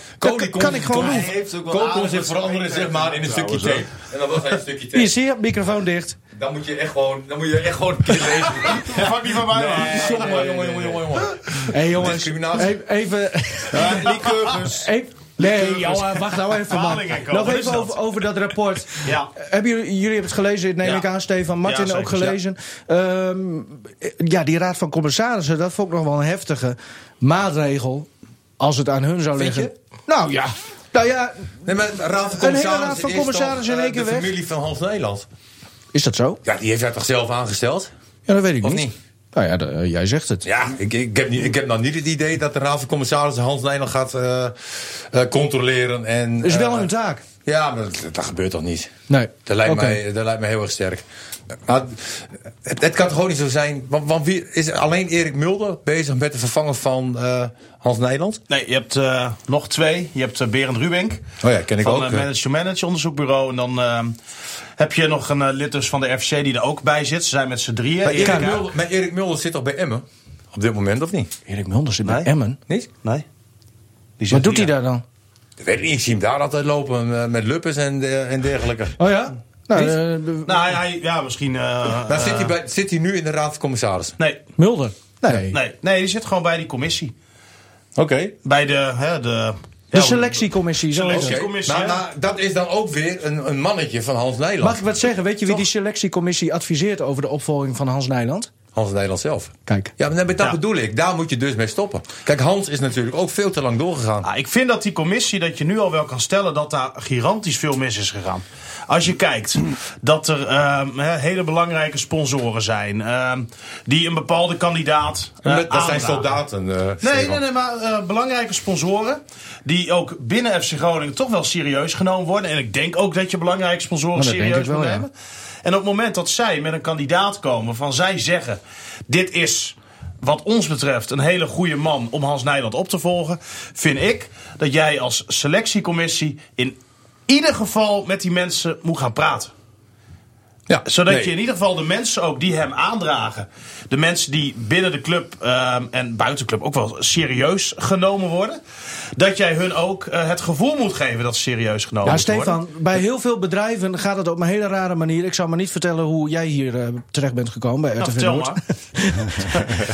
Speaker 2: kan ik gewoon doen.
Speaker 3: Co kon zich
Speaker 5: wat
Speaker 3: veranderen zeg maar, in een stukje tape. En was hij een stukje.
Speaker 2: Hier, microfoon dicht.
Speaker 3: Dan moet je echt gewoon, dan moet je echt gewoon een keer lezen.
Speaker 4: Fuck niet van mij.
Speaker 3: Jongen, jongen, jongen, jongen.
Speaker 2: Hé hey, jongens, even...
Speaker 5: Ja, liqueurs.
Speaker 2: even nee, jongen, wacht nou even man. Nog even
Speaker 4: dat?
Speaker 2: over, over dat rapport.
Speaker 4: Ja.
Speaker 2: Hebben jullie, jullie hebben het gelezen, neem
Speaker 4: Ja.
Speaker 2: ik aan, Stefan. Martin
Speaker 4: Ja,
Speaker 2: ook gelezen. Ehm, ja, die raad van commissarissen, dat vond ik nog wel een heftige maatregel. Als het aan hun zou
Speaker 3: Vind
Speaker 2: liggen. Nou ja, nou ja,
Speaker 3: Nee, maar de raad van
Speaker 2: Een hele
Speaker 3: commissarissen
Speaker 2: raad van
Speaker 3: is
Speaker 2: commissarissen in één keer
Speaker 3: de
Speaker 2: weg?
Speaker 3: familie van Hans Nederland.
Speaker 2: is dat zo?
Speaker 3: Ja, die heeft hij toch zelf aangesteld?
Speaker 2: Ja, dat weet ik
Speaker 3: Of
Speaker 2: niet.
Speaker 3: niet?
Speaker 2: Nou ja, de- eh, jij zegt het.
Speaker 3: Ja, ik, ik, heb niet, ik heb nou niet het idee dat de raad van commissarissen Hans Nederland gaat eh, eh, controleren. En,
Speaker 2: is wel hun taak.
Speaker 3: Ja, maar dat, dat gebeurt toch niet?
Speaker 2: Nee.
Speaker 3: Dat lijkt,
Speaker 2: Oké.
Speaker 3: mij, dat lijkt mij heel erg sterk. Maar het, het kan toch gewoon niet zo zijn. Want, want wie, is alleen Erik Mulder bezig met het vervangen van eh, Hans Nederland?
Speaker 4: Nee, je hebt eh, nog twee. Je hebt eh, Berend Rubink.
Speaker 3: Oh ja, ken ik
Speaker 4: van
Speaker 3: ook.
Speaker 4: eh. Manage to Manage onderzoekbureau. En dan heb je nog een lid dus van de FCC die er ook bij zit. Ze zijn met z'n drieën.
Speaker 3: Maar Erik, Mulder, maar Erik Mulder zit toch bij Emmen? Op dit moment, of niet?
Speaker 2: Erik Mulder zit bij. Emmen.
Speaker 3: Niet?
Speaker 4: Nee. Die
Speaker 2: Wat doet hij daar dan?
Speaker 3: Ik weet niet, ik zie hem daar altijd lopen met luppes en, en dergelijke.
Speaker 2: Oh ja? Nou, eh, de-
Speaker 4: Nou, hij, ja, misschien... eh,
Speaker 3: Maar zit
Speaker 4: eh,
Speaker 3: hij, bij, zit hij nu in de raad van commissarissen?
Speaker 4: Nee,
Speaker 2: Mulder. Nee.
Speaker 4: nee, nee, die zit gewoon bij die commissie.
Speaker 3: Oké.
Speaker 4: Bij de... Hè, de
Speaker 2: De selectiecommissie. Zo heet het.
Speaker 4: Selectie- commissie,
Speaker 3: Maar,
Speaker 4: hè?
Speaker 3: maar dat is dan ook weer een, een mannetje van Hans Nederland.
Speaker 2: Mag ik wat zeggen? Weet je wie die selectiecommissie adviseert over de opvolging van Hans Nijland?
Speaker 3: Hans Nederland zelf.
Speaker 2: Kijk.
Speaker 3: Ja, maar dat
Speaker 4: Ja.
Speaker 3: bedoel ik. Daar moet je dus mee stoppen. Kijk, Hans is natuurlijk ook veel te lang doorgegaan.
Speaker 4: Ah, ik vind dat die commissie, dat je nu al wel kan stellen dat daar gigantisch veel mis is gegaan. Als je kijkt dat er ehm, hele belangrijke sponsoren zijn, ehm, die een bepaalde kandidaat. eh,
Speaker 3: dat, zijn soldaten. eh,
Speaker 4: Nee, nee, nee, maar eh, belangrijke sponsoren. Die ook binnen FC Groningen toch wel serieus genomen worden. En ik denk ook dat je belangrijke sponsoren
Speaker 2: denk
Speaker 4: serieus moet
Speaker 2: ja.
Speaker 4: En op het moment dat zij met een kandidaat komen van zij zeggen: Dit is wat ons betreft een hele goede man om Hans Nijland op te volgen. Vind ik dat jij als selectiecommissie in ieder geval met die mensen moet gaan praten.
Speaker 3: Ja,
Speaker 4: Zodat
Speaker 3: nee.
Speaker 4: je in ieder geval de mensen ook die hem aandragen. De mensen die binnen de club ehm, en buiten de club ook wel serieus genomen worden. Dat jij hun ook eh, het gevoel moet geven dat ze serieus genomen
Speaker 2: Ja,
Speaker 4: moeten worden.
Speaker 2: Stefan, bij heel veel bedrijven gaat het op een hele rare manier. Ik zou maar niet vertellen hoe jij hier eh, terecht bent gekomen bij
Speaker 4: Nou,
Speaker 2: RTV
Speaker 4: vertel
Speaker 2: Noord.
Speaker 4: maar.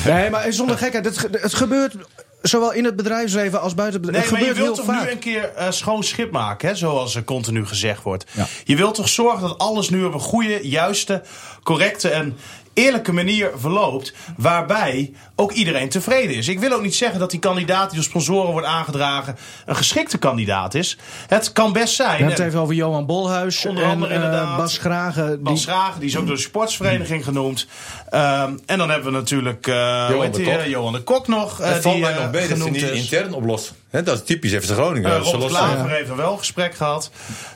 Speaker 2: Nee, maar zonder gekheid. Het, ge- het gebeurt zowel in het bedrijfsleven als buiten het
Speaker 4: Nee,
Speaker 2: bedrijf.
Speaker 4: maar je wilt toch
Speaker 2: vaak.
Speaker 4: nu een keer eh, schoon schip maken, hè, zoals er continu gezegd wordt.
Speaker 2: Ja.
Speaker 4: Je wilt toch zorgen dat alles nu op een goede, juiste, correcte en eerlijke manier verloopt. Waarbij ook iedereen tevreden is. Ik wil ook niet zeggen dat die kandidaat die door sponsoren wordt aangedragen een geschikte kandidaat is. Het kan best zijn.
Speaker 2: We hebben het
Speaker 4: en-
Speaker 2: even over Johan Bolhuis
Speaker 4: Onder
Speaker 2: en
Speaker 4: andere
Speaker 2: eh,
Speaker 4: inderdaad.
Speaker 2: Bas Schragen. Die,
Speaker 4: Bas Schragen, die is ook door de sportsvereniging genoemd. Ehm, en dan hebben we natuurlijk eh, hoe heet
Speaker 3: de Kok.
Speaker 4: eh, Johan de Kok nog. eh,
Speaker 3: Het valt
Speaker 4: die
Speaker 3: mij
Speaker 4: eh,
Speaker 3: nog beter
Speaker 4: genoemd
Speaker 3: intern oplossen. Hè, dat is typisch FC Groningen.
Speaker 4: Eh,
Speaker 3: Ze
Speaker 4: Rob Klaver heeft er wel een gesprek gehad.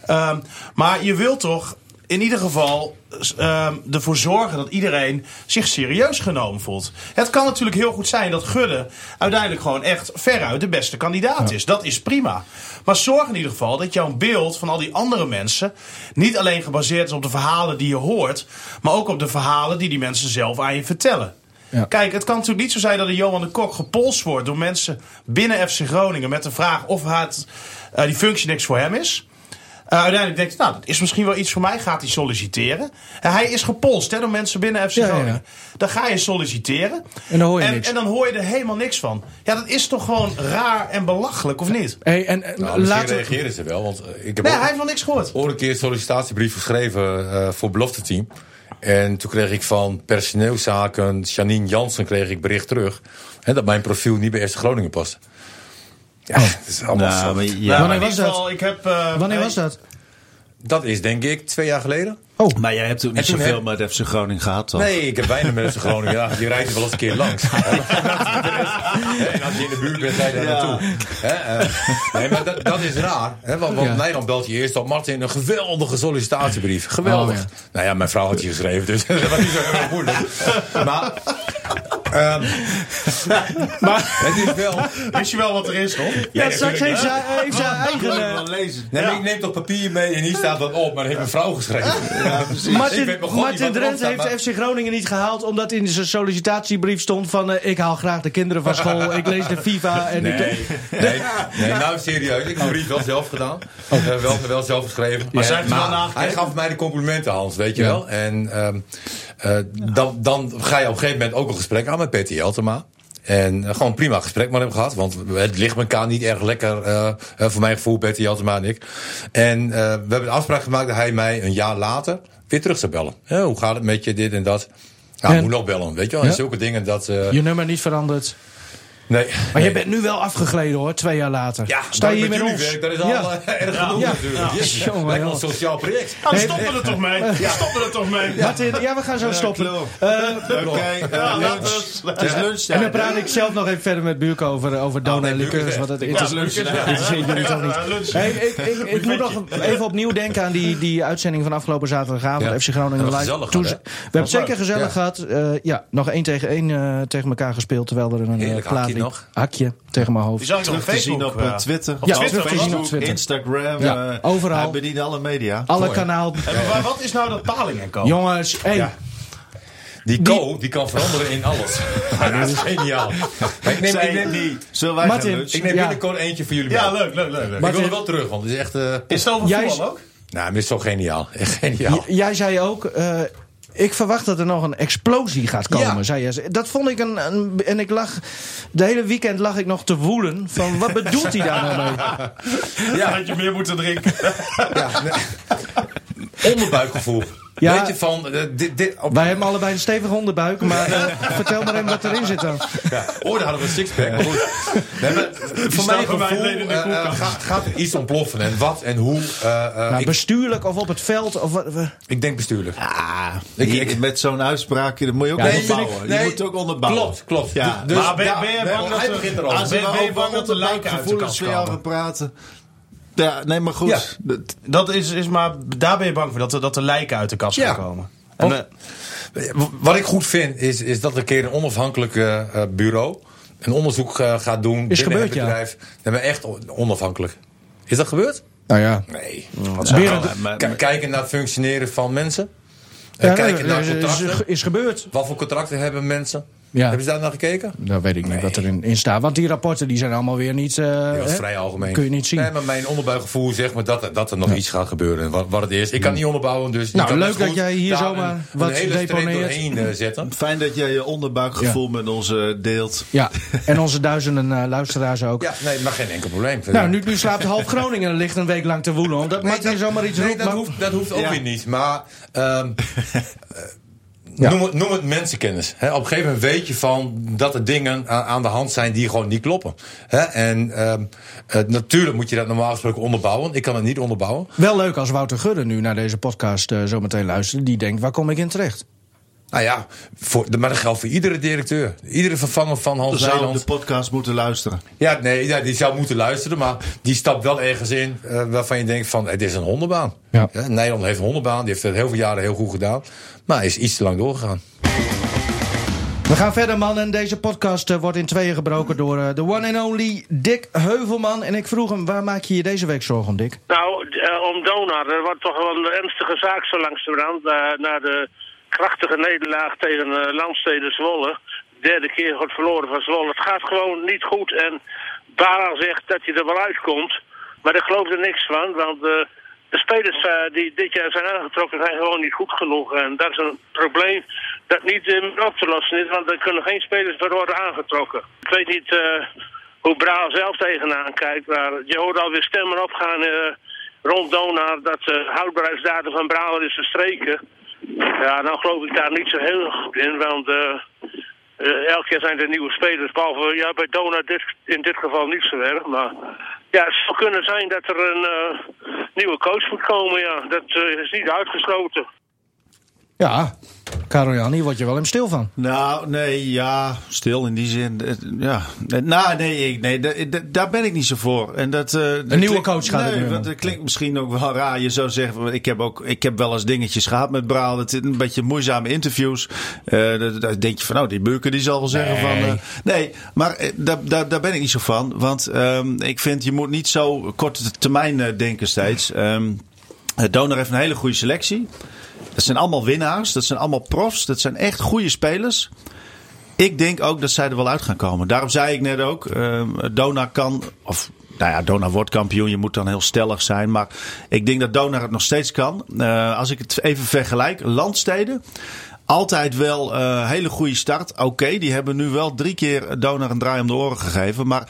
Speaker 4: Ehm, maar je wilt toch in ieder geval ehm, ervoor zorgen dat iedereen zich serieus genomen voelt. Het kan natuurlijk heel goed zijn dat Gudde uiteindelijk gewoon echt veruit de beste kandidaat is. Dat is prima. Maar zorg in ieder geval dat jouw beeld van al die andere mensen niet alleen gebaseerd is op de verhalen die je hoort, maar ook op de verhalen die die mensen zelf aan je vertellen.
Speaker 2: Ja.
Speaker 4: Kijk, het kan natuurlijk niet zo zijn dat een Johan de Kok gepolst wordt door mensen binnen FC Groningen met de vraag of het, eh, die functie niks voor hem is. Eh, uiteindelijk denkt hij, nou, dat is misschien wel iets voor mij. Gaat hij solliciteren? En hij is gepolst hè, door mensen binnen FC
Speaker 2: Ja, ja, ja.
Speaker 4: Groningen. Dan ga je solliciteren.
Speaker 2: En dan hoor je
Speaker 4: en,
Speaker 2: niks.
Speaker 4: En dan hoor je er helemaal niks van. Ja, dat is toch gewoon raar en belachelijk, of niet?
Speaker 2: Hey, en, en
Speaker 3: Nou, misschien
Speaker 2: laten,
Speaker 3: reageren ze wel. Want eh, ik heb
Speaker 4: Nee,
Speaker 3: ook
Speaker 4: hij heeft nog niks gehoord.
Speaker 3: ooit een keer een sollicitatiebrief geschreven eh, voor het belofteteam. En toen kreeg ik van personeelszaken Janine Jansen kreeg ik bericht terug. Hè, dat mijn profiel niet bij FC Groningen past. Ja, dat is allemaal
Speaker 5: Nou,
Speaker 3: zo.
Speaker 5: maar
Speaker 4: Nou,
Speaker 5: ja,
Speaker 2: Wanneer
Speaker 4: in
Speaker 2: was
Speaker 4: ieder
Speaker 2: dat?
Speaker 4: geval, Ik heb, eh,
Speaker 2: wanneer was dat?
Speaker 3: Dat is denk ik twee jaar geleden.
Speaker 2: Oh,
Speaker 5: Maar jij hebt ook niet zoveel
Speaker 3: heb-
Speaker 5: met FC Groningen gehad, toch?
Speaker 3: Nee, ik heb weinig mensen Groningen. Ja, die rijdt er wel eens een keer langs. En als je in de buurt bent, ga je daar
Speaker 5: Ja.
Speaker 3: naartoe. Hè, eh, nee, maar dat, dat is raar. Hè, want want
Speaker 2: Ja.
Speaker 3: Nederland belt je eerst op. Martin, een geweldige sollicitatiebrief. Geweldig.
Speaker 2: Oh, ja.
Speaker 3: Nou ja, mijn vrouw had je geschreven, dus dat was niet zo heel erg moeilijk. Maar... ehm, maar het is wel...
Speaker 4: Wist je wel wat er is, toch?
Speaker 2: ja, straks heeft ze,
Speaker 5: Ik
Speaker 2: eigen... eh,
Speaker 5: wel lezen.
Speaker 3: Nee, ik neem toch papier mee en hier staat wat op, maar dat heeft mijn vrouw geschreven.
Speaker 2: Martin,
Speaker 3: God niet
Speaker 2: Martin
Speaker 3: erop
Speaker 2: Drent heeft
Speaker 3: maar-
Speaker 2: FC Groningen niet gehaald omdat in zijn sollicitatiebrief stond van eh, ik haal graag de kinderen van school, ik lees de FIFA en ik...
Speaker 3: Nee, nee, nee, nou serieus. Ik heb de brief wel zelf gedaan. Eh, wel, wel zelf geschreven.
Speaker 4: Maar
Speaker 3: hij gaf mij de complimenten, Hans, weet je
Speaker 2: Ja.
Speaker 3: wel. En ehm, eh, dan, dan ga je op een gegeven moment ook een gesprek aan met Peter Jeltema. En eh, gewoon prima gesprek met hem gehad. Want het ligt elkaar niet erg lekker. eh, voor mijn gevoel, Peter Jeltema en ik. En we hebben de afspraak gemaakt dat hij mij een jaar later weer terug zou bellen. Hoe gaat het met je, dit en dat. Ja,
Speaker 2: En-
Speaker 3: moet nog bellen, weet je wel. En
Speaker 2: Ja.
Speaker 3: zulke dingen dat...
Speaker 2: Je nummer niet veranderd.
Speaker 3: Nee.
Speaker 2: Maar je bent nu wel afgegleden hoor, twee jaar later.
Speaker 3: Ja,
Speaker 2: Sta je hier
Speaker 3: met
Speaker 2: ons?
Speaker 3: werk, dat is al
Speaker 2: Ja.
Speaker 3: eh, erg genoeg
Speaker 2: Ja.
Speaker 3: natuurlijk.
Speaker 2: Ja. Jongen,
Speaker 3: lijkt wel een sociaal project.
Speaker 4: Nou, stoppen er toch mee. Stoppen er toch mee.
Speaker 2: Martin, ja, we gaan zo stoppen. Eh,
Speaker 5: Oké,
Speaker 4: Ja,
Speaker 5: eh,
Speaker 4: laten
Speaker 5: lunch.
Speaker 4: we-
Speaker 5: Het is lunchtijd.
Speaker 2: en dan praat ik zelf nog even verder met Buurk over, over Dona
Speaker 3: nee,
Speaker 2: en liqueurs. Want het
Speaker 3: Ja,
Speaker 4: is
Speaker 2: interesseert jullie toch niet.
Speaker 4: Ja, lunch.
Speaker 2: Ik, ik, ik moet nog even opnieuw denken aan die, die uitzending van afgelopen zaterdagavond.
Speaker 3: Ja.
Speaker 2: FC Groningen live. we hebben het zeker gezellig
Speaker 3: Ja.
Speaker 2: gehad. Eh, ja, nog één tegen één eh, tegen elkaar gespeeld. Terwijl er een eh, plaat
Speaker 3: nog.
Speaker 2: Hakje tegen mijn hoofd.
Speaker 4: Die zag ik
Speaker 5: Terug te zien
Speaker 4: Facebook.
Speaker 5: op
Speaker 4: eh,
Speaker 5: eh, Twitter.
Speaker 4: op
Speaker 2: Ja,
Speaker 4: Twitter,
Speaker 2: terug te zien
Speaker 4: toch?
Speaker 2: op Twitter.
Speaker 5: Instagram.
Speaker 2: Ja,
Speaker 5: eh,
Speaker 2: overal.
Speaker 5: Hij bedient alle media.
Speaker 2: Alle kanaal.
Speaker 4: En maar wat is nou dat Palingen komen?
Speaker 2: Jongens, hey,
Speaker 4: Ja.
Speaker 3: Die Co, die kan veranderen in alles. Ja, dat is geniaal. Maar ik neem, ik
Speaker 5: Zij
Speaker 3: neem,
Speaker 5: die. Zullen wij
Speaker 2: Martin,
Speaker 3: ik neem
Speaker 2: Ja.
Speaker 3: binnenkort eentje voor jullie
Speaker 4: Ja,
Speaker 3: mee.
Speaker 4: leuk, leuk, leuk. leuk.
Speaker 2: Maar-
Speaker 3: Ik wil er wel terug, want het is echt... eh
Speaker 4: Is het over voetbal ook?
Speaker 3: nou, maar het is zo geniaal. Echt geniaal.
Speaker 2: j- jij zei ook... eh, ik verwacht dat er nog een explosie gaat komen,
Speaker 3: Ja.
Speaker 2: zei je. Dat vond ik een, een... En ik lag... De hele weekend lag ik nog te woelen. Van, wat bedoelt hij daar nou mee?
Speaker 4: Ja. Dat je meer moet drinken.
Speaker 3: Ja, nee. Onderbuikgevoel.
Speaker 2: Ja.
Speaker 3: Weet je van... eh, dit, dit, op,
Speaker 2: Wij hebben allebei een stevige onderbuik. Maar eh, vertel maar even wat erin zit dan.
Speaker 3: Ja, ooit hadden we een sixpack. Maar goed. Nee, maar voor mijn gevoel eh, eh, gaat, gaat er iets ontploffen. En wat en hoe. eh, eh,
Speaker 2: Nou,
Speaker 3: ik,
Speaker 2: bestuurlijk of op het veld. Of wat, we-
Speaker 3: ik denk bestuurlijk.
Speaker 5: Ah,
Speaker 3: Ik-
Speaker 5: met zo'n uitspraak, dat moet je ook onderbouwen. je moet ook onderbouwen.
Speaker 3: Klopt, klopt.
Speaker 5: Ja.
Speaker 3: Dus
Speaker 4: Maar ben- je bang
Speaker 3: hij
Speaker 4: dat er-
Speaker 3: begint
Speaker 4: als
Speaker 3: erover.
Speaker 4: ben- ben je bang dat de lijken uit de
Speaker 5: gevoelens
Speaker 4: kast
Speaker 5: voor jou
Speaker 4: komen?
Speaker 5: gaan praten. Ja, nee, maar goed.
Speaker 3: Ja.
Speaker 5: Dat-
Speaker 4: Dat is, is maar, daar ben je bang voor, dat, er- dat de lijken uit de kast
Speaker 3: Ja.
Speaker 4: gaan komen. En,
Speaker 3: Want-
Speaker 4: eh,
Speaker 3: Wat ik goed vind, is, is dat er een keer een onafhankelijk eh, bureau een onderzoek eh, gaat doen. binnen
Speaker 2: gebeurd,
Speaker 3: het
Speaker 2: ja.
Speaker 3: bedrijf. Nee, maar echt on- onafhankelijk. Is dat gebeurd?
Speaker 2: Nou ja.
Speaker 3: Nee.
Speaker 5: Ja, maar-
Speaker 3: K- kijken naar het functioneren van mensen.
Speaker 2: Ja,
Speaker 3: kijken naar
Speaker 2: is, is,
Speaker 3: contracten.
Speaker 2: is gebeurd.
Speaker 3: Wat voor contracten hebben mensen?
Speaker 2: Ja.
Speaker 3: Hebben ze daar naar gekeken?
Speaker 2: Nou weet ik niet wat erin in staat. Want die rapporten die zijn allemaal weer niet... eh,
Speaker 3: Dat is
Speaker 2: hè?
Speaker 3: vrij algemeen.
Speaker 2: Kun je niet zien.
Speaker 3: Nee, maar mijn onderbuikgevoel zegt me dat, er- dat er nog iets gaat gebeuren. Wat, wat het is. Ik kan niet onderbouwen, dus...
Speaker 2: Nou,
Speaker 3: kan
Speaker 2: leuk dat jij hier zomaar
Speaker 3: een,
Speaker 2: wat
Speaker 3: een hele doorheen eh, zetten.
Speaker 5: Fijn dat jij je onderbuikgevoel met ons eh, deelt.
Speaker 2: Ja, en onze duizenden eh, luisteraars ook.
Speaker 3: Ja, nee, maar geen enkel probleem.
Speaker 2: Nou, nu, nu slaapt half Groningen en ligt een week lang te woelen. Omdat
Speaker 3: Nee,
Speaker 2: Martin zomaar iets
Speaker 3: nee,
Speaker 2: roept.
Speaker 3: dat,
Speaker 2: maar-
Speaker 3: hoeft, dat hoeft ook
Speaker 5: Ja.
Speaker 3: weer niet. Maar ehm, eh,
Speaker 2: Ja.
Speaker 3: noem, het, noem het mensenkennis. Op een gegeven moment weet je van dat er dingen aan, aan de hand zijn die gewoon niet kloppen. En ehm, eh, natuurlijk moet je dat normaal gesproken onderbouwen. Ik kan het niet onderbouwen.
Speaker 2: Wel leuk als Wouter Gudde nu naar deze podcast eh, zo meteen luistert. Die denkt, waar kom ik in terecht?
Speaker 3: Nou ja, voor, maar dat geldt voor iedere directeur. Iedere vervanger van Hans
Speaker 5: zou
Speaker 3: Nijland.
Speaker 5: de podcast moeten luisteren.
Speaker 3: Ja, nee, ja, die zou moeten luisteren, maar die stapt wel ergens in eh, waarvan je denkt van het is een hondenbaan.
Speaker 2: Ja.
Speaker 3: Nederland heeft een hondenbaan, die heeft het heel veel jaren heel goed gedaan, maar is iets te lang doorgegaan.
Speaker 2: We gaan verder, man. En deze podcast eh, wordt in tweeën gebroken door eh, de one and only Dick Heuvelman. En ik vroeg hem, waar maak je je deze week zorgen om, Dick?
Speaker 7: Nou, om Donar, dat wordt toch wel een ernstige zaak zo langzamerhand. Uh, na de krachtige nederlaag tegen uh, Landsteden Zwolle. Derde keer wordt verloren van Zwolle. Het gaat gewoon niet goed. En Bara zegt dat je er wel uitkomt. Maar ik geloof er niks van. Want uh, de spelers uh, die dit jaar zijn aangetrokken zijn gewoon niet goed genoeg. En dat is een probleem dat niet op te lossen is. Want er kunnen geen spelers meer worden aangetrokken. Ik weet niet hoe Braal zelf tegenaan kijkt. Maar je hoort alweer stemmen opgaan rond Donar dat de houdbaarheidsdatum van Braal is verstreken. Ja, nou geloof ik daar niet zo heel goed in. Want uh, elke keer zijn er nieuwe spelers. Behalve ja, bij Donar dit, in dit geval niet zo erg. Maar ja, het zou kunnen zijn dat er een uh, nieuwe coach moet komen. Ja. Dat uh, is niet uitgesloten.
Speaker 2: Ja, Karel Jan, hier word je wel hem stil van.
Speaker 5: Nou, nee, ja, stil in die zin. eh, Ja, nou, nee, ik- nee da- da- daar ben ik niet zo voor. En dat, eh, dat
Speaker 2: nieuwe coach gaat
Speaker 5: nee, want dat klinkt misschien ook wel raar. Je zou zeggen, ik heb ook, ik heb wel eens dingetjes gehad met Braal. Het een beetje moeizame interviews. Daar denk je van, nou, die Beuken die zal wel zeggen van. nee, maar daar, daar, daar ben ik niet zo van. Want ehm, ik vind, je moet niet zo korte termijn denken steeds. Ehm eh, Donor heeft een hele goede selectie. Dat zijn allemaal winnaars. Dat zijn allemaal profs. Dat zijn echt goede spelers. Ik denk ook dat zij er wel uit gaan komen. Daarom zei ik net ook, ehm, Dona kan, of nou ja, Dona wordt kampioen. Je moet dan heel stellig zijn. Maar ik denk dat Dona het nog steeds kan. Eh, als ik het even vergelijk, landsteden. Altijd wel eh hele goede start. Oké, die hebben nu wel drie keer Donar een draai om de oren gegeven. Maar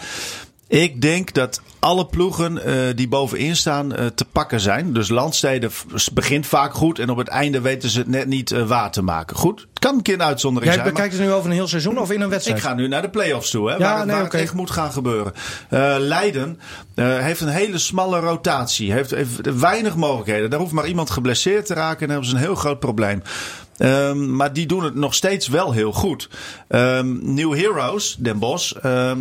Speaker 5: ik denk dat alle ploegen eh, die bovenin staan eh, te pakken zijn. Dus Landsteden begint vaak goed en op het einde weten ze het net niet eh, waar te maken. Goed, het kan een keer een uitzondering
Speaker 2: Jij
Speaker 5: zijn. maar-
Speaker 2: bekijkt het nu over een heel seizoen of in een wedstrijd?
Speaker 5: ik ga nu naar de play-offs toe, hè,
Speaker 2: Ja,
Speaker 5: waar, het-
Speaker 2: nee,
Speaker 5: waar
Speaker 2: oké.
Speaker 5: het echt moet gaan gebeuren. Leiden heeft een hele smalle rotatie. Heeft, heeft weinig mogelijkheden. Daar hoeft maar iemand geblesseerd te raken en dan hebben ze een heel groot probleem. Ehm, maar die doen het nog steeds wel heel goed. Ehm, New Heroes, Den Bosch. ehm,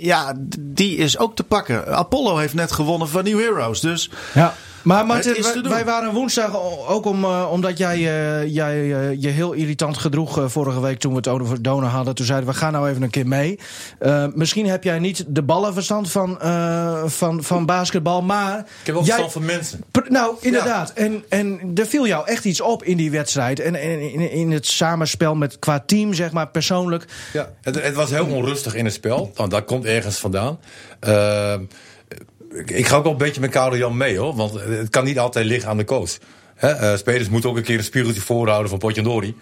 Speaker 5: ja, die is ook te pakken. Apollo heeft net gewonnen van New Heroes. Dus
Speaker 2: Ja. Maar Martin, wij,
Speaker 5: doen.
Speaker 2: wij waren woensdag ook om, eh, omdat jij, eh, jij eh, je heel irritant gedroeg vorige week toen we het over Donor hadden. Toen zeiden we, ga nou even een keer mee. Eh, misschien heb jij niet de ballenverstand van, eh, van, van basketbal, maar...
Speaker 3: Ik heb wel
Speaker 2: jij-
Speaker 3: verstand van mensen.
Speaker 2: Pr- Nou, inderdaad. En, en er viel jou echt iets op in die wedstrijd. En, en in, in het samenspel met, qua team, zeg maar, persoonlijk.
Speaker 3: Ja, het, het was heel onrustig in het spel. Want dat komt ergens vandaan. Ik, ga ook wel een beetje met Karel Jan mee hoor. Want het kan niet altijd liggen aan de coach. Eh, spelers moeten ook een keer een spiegeltje voorhouden van Potjandori.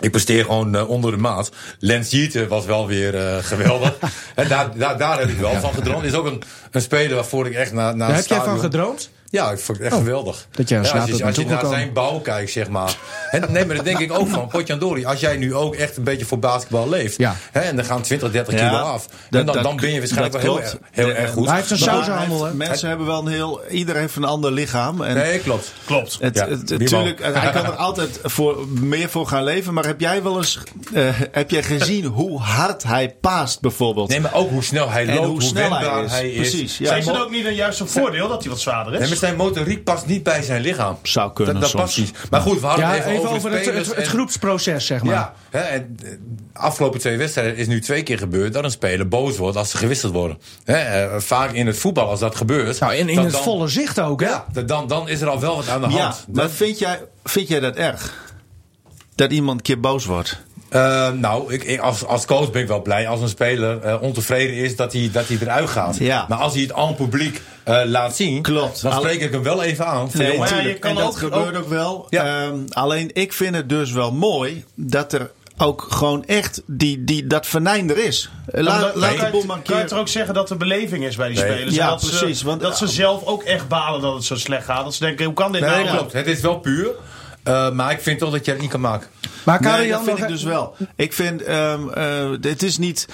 Speaker 3: Ik presteer gewoon eh, onder de maat. Lens Jeter was wel weer eh, geweldig. Daar, daar, daar heb ik wel van gedroomd. Is ook een, een speler waarvoor ik echt naar, naar
Speaker 2: Daar heb jij van gedroomd?
Speaker 3: Ja, ik vond het echt geweldig.
Speaker 2: dat jij een
Speaker 3: Ja, als je, als je naar zijn bouw kijkt, zeg maar. En, nee, maar dat denk ik ook van. Potjandori, als jij nu ook echt een beetje voor basketbal leeft.
Speaker 2: Ja.
Speaker 3: Hè, en dan gaan 20, 30
Speaker 5: Ja,
Speaker 3: kilo af.
Speaker 5: dat-
Speaker 3: en dan,
Speaker 5: dat-
Speaker 3: dan ben je waarschijnlijk wel heel, heel erg goed.
Speaker 2: Maar hij heeft een sausenhandel,
Speaker 5: Mensen hebben wel een heel. Iedereen heeft een ander lichaam. En
Speaker 3: Nee, klopt.
Speaker 4: Klopt.
Speaker 5: Het,
Speaker 3: Ja,
Speaker 5: het, tuurlijk,
Speaker 3: man.
Speaker 5: hij kan er altijd voor, meer voor gaan leven. Maar heb jij wel eens eh, heb jij gezien hoe hard hij paast bijvoorbeeld?
Speaker 3: Nee, maar ook hoe snel hij
Speaker 5: En
Speaker 3: loopt,
Speaker 5: hoe
Speaker 3: hoe,
Speaker 5: snel hij is.
Speaker 3: hij is.
Speaker 5: Precies, ja.
Speaker 4: Zijn ze het ook niet een juist een voordeel dat hij wat zwaarder is?
Speaker 3: Zijn motoriek past niet bij zijn lichaam.
Speaker 5: Zou kunnen
Speaker 3: Dat, dat
Speaker 5: soms.
Speaker 3: past niet. Maar goed, we hadden
Speaker 2: Ja,
Speaker 3: het even,
Speaker 2: even over het, het, het groepsproces, zeg maar.
Speaker 3: Ja, hè, en de afgelopen twee wedstrijden is nu twee keer gebeurd dat een speler boos wordt als ze gewisseld worden. Hè, eh, vaak in het voetbal als dat gebeurt.
Speaker 2: Nou, in, in
Speaker 3: dan-
Speaker 2: het volle zicht ook, hè?
Speaker 3: Ja, dan, dan is er al wel wat aan de
Speaker 5: Ja,
Speaker 3: hand.
Speaker 5: maar
Speaker 3: Dat-
Speaker 5: vind jij, vind jij dat erg? Dat iemand een keer boos wordt?
Speaker 3: Eh, nou, ik, ik- als, als coach ben ik wel blij als een speler eh, ontevreden is dat hij, dat hij eruit gaat.
Speaker 5: Ja.
Speaker 3: Maar als hij het aan het publiek eh, laat zien,
Speaker 5: Klopt.
Speaker 3: dan
Speaker 5: Alle-
Speaker 3: spreek ik hem wel even aan.
Speaker 5: Nee,
Speaker 3: jongen,
Speaker 4: maar ja, je kan
Speaker 5: en dat
Speaker 4: ook-
Speaker 5: gebeurt
Speaker 4: ook-
Speaker 5: ook wel.
Speaker 3: Ja.
Speaker 5: Ehm, alleen ik vind het dus wel mooi dat er ook gewoon echt die, die, dat venijn er is. Laat,
Speaker 4: kan-
Speaker 5: laat de maar
Speaker 4: je
Speaker 5: keer...
Speaker 4: toch ook zeggen dat er beleving is bij die
Speaker 3: Nee.
Speaker 4: spelers?
Speaker 5: Ja,
Speaker 4: dat
Speaker 5: precies,
Speaker 4: Ze,
Speaker 5: want-
Speaker 4: dat ze zelf ook echt balen dat het zo slecht gaat. Dat ze denken, hoe kan dit
Speaker 3: Nee,
Speaker 4: nou?
Speaker 3: klopt. Het is wel puur. Eh, maar ik vind toch dat je het niet kan maken.
Speaker 2: Maar Karel
Speaker 5: Nee, dat vind
Speaker 2: nog
Speaker 5: ik dus wel. Ik vind, ehm, eh, het is niet...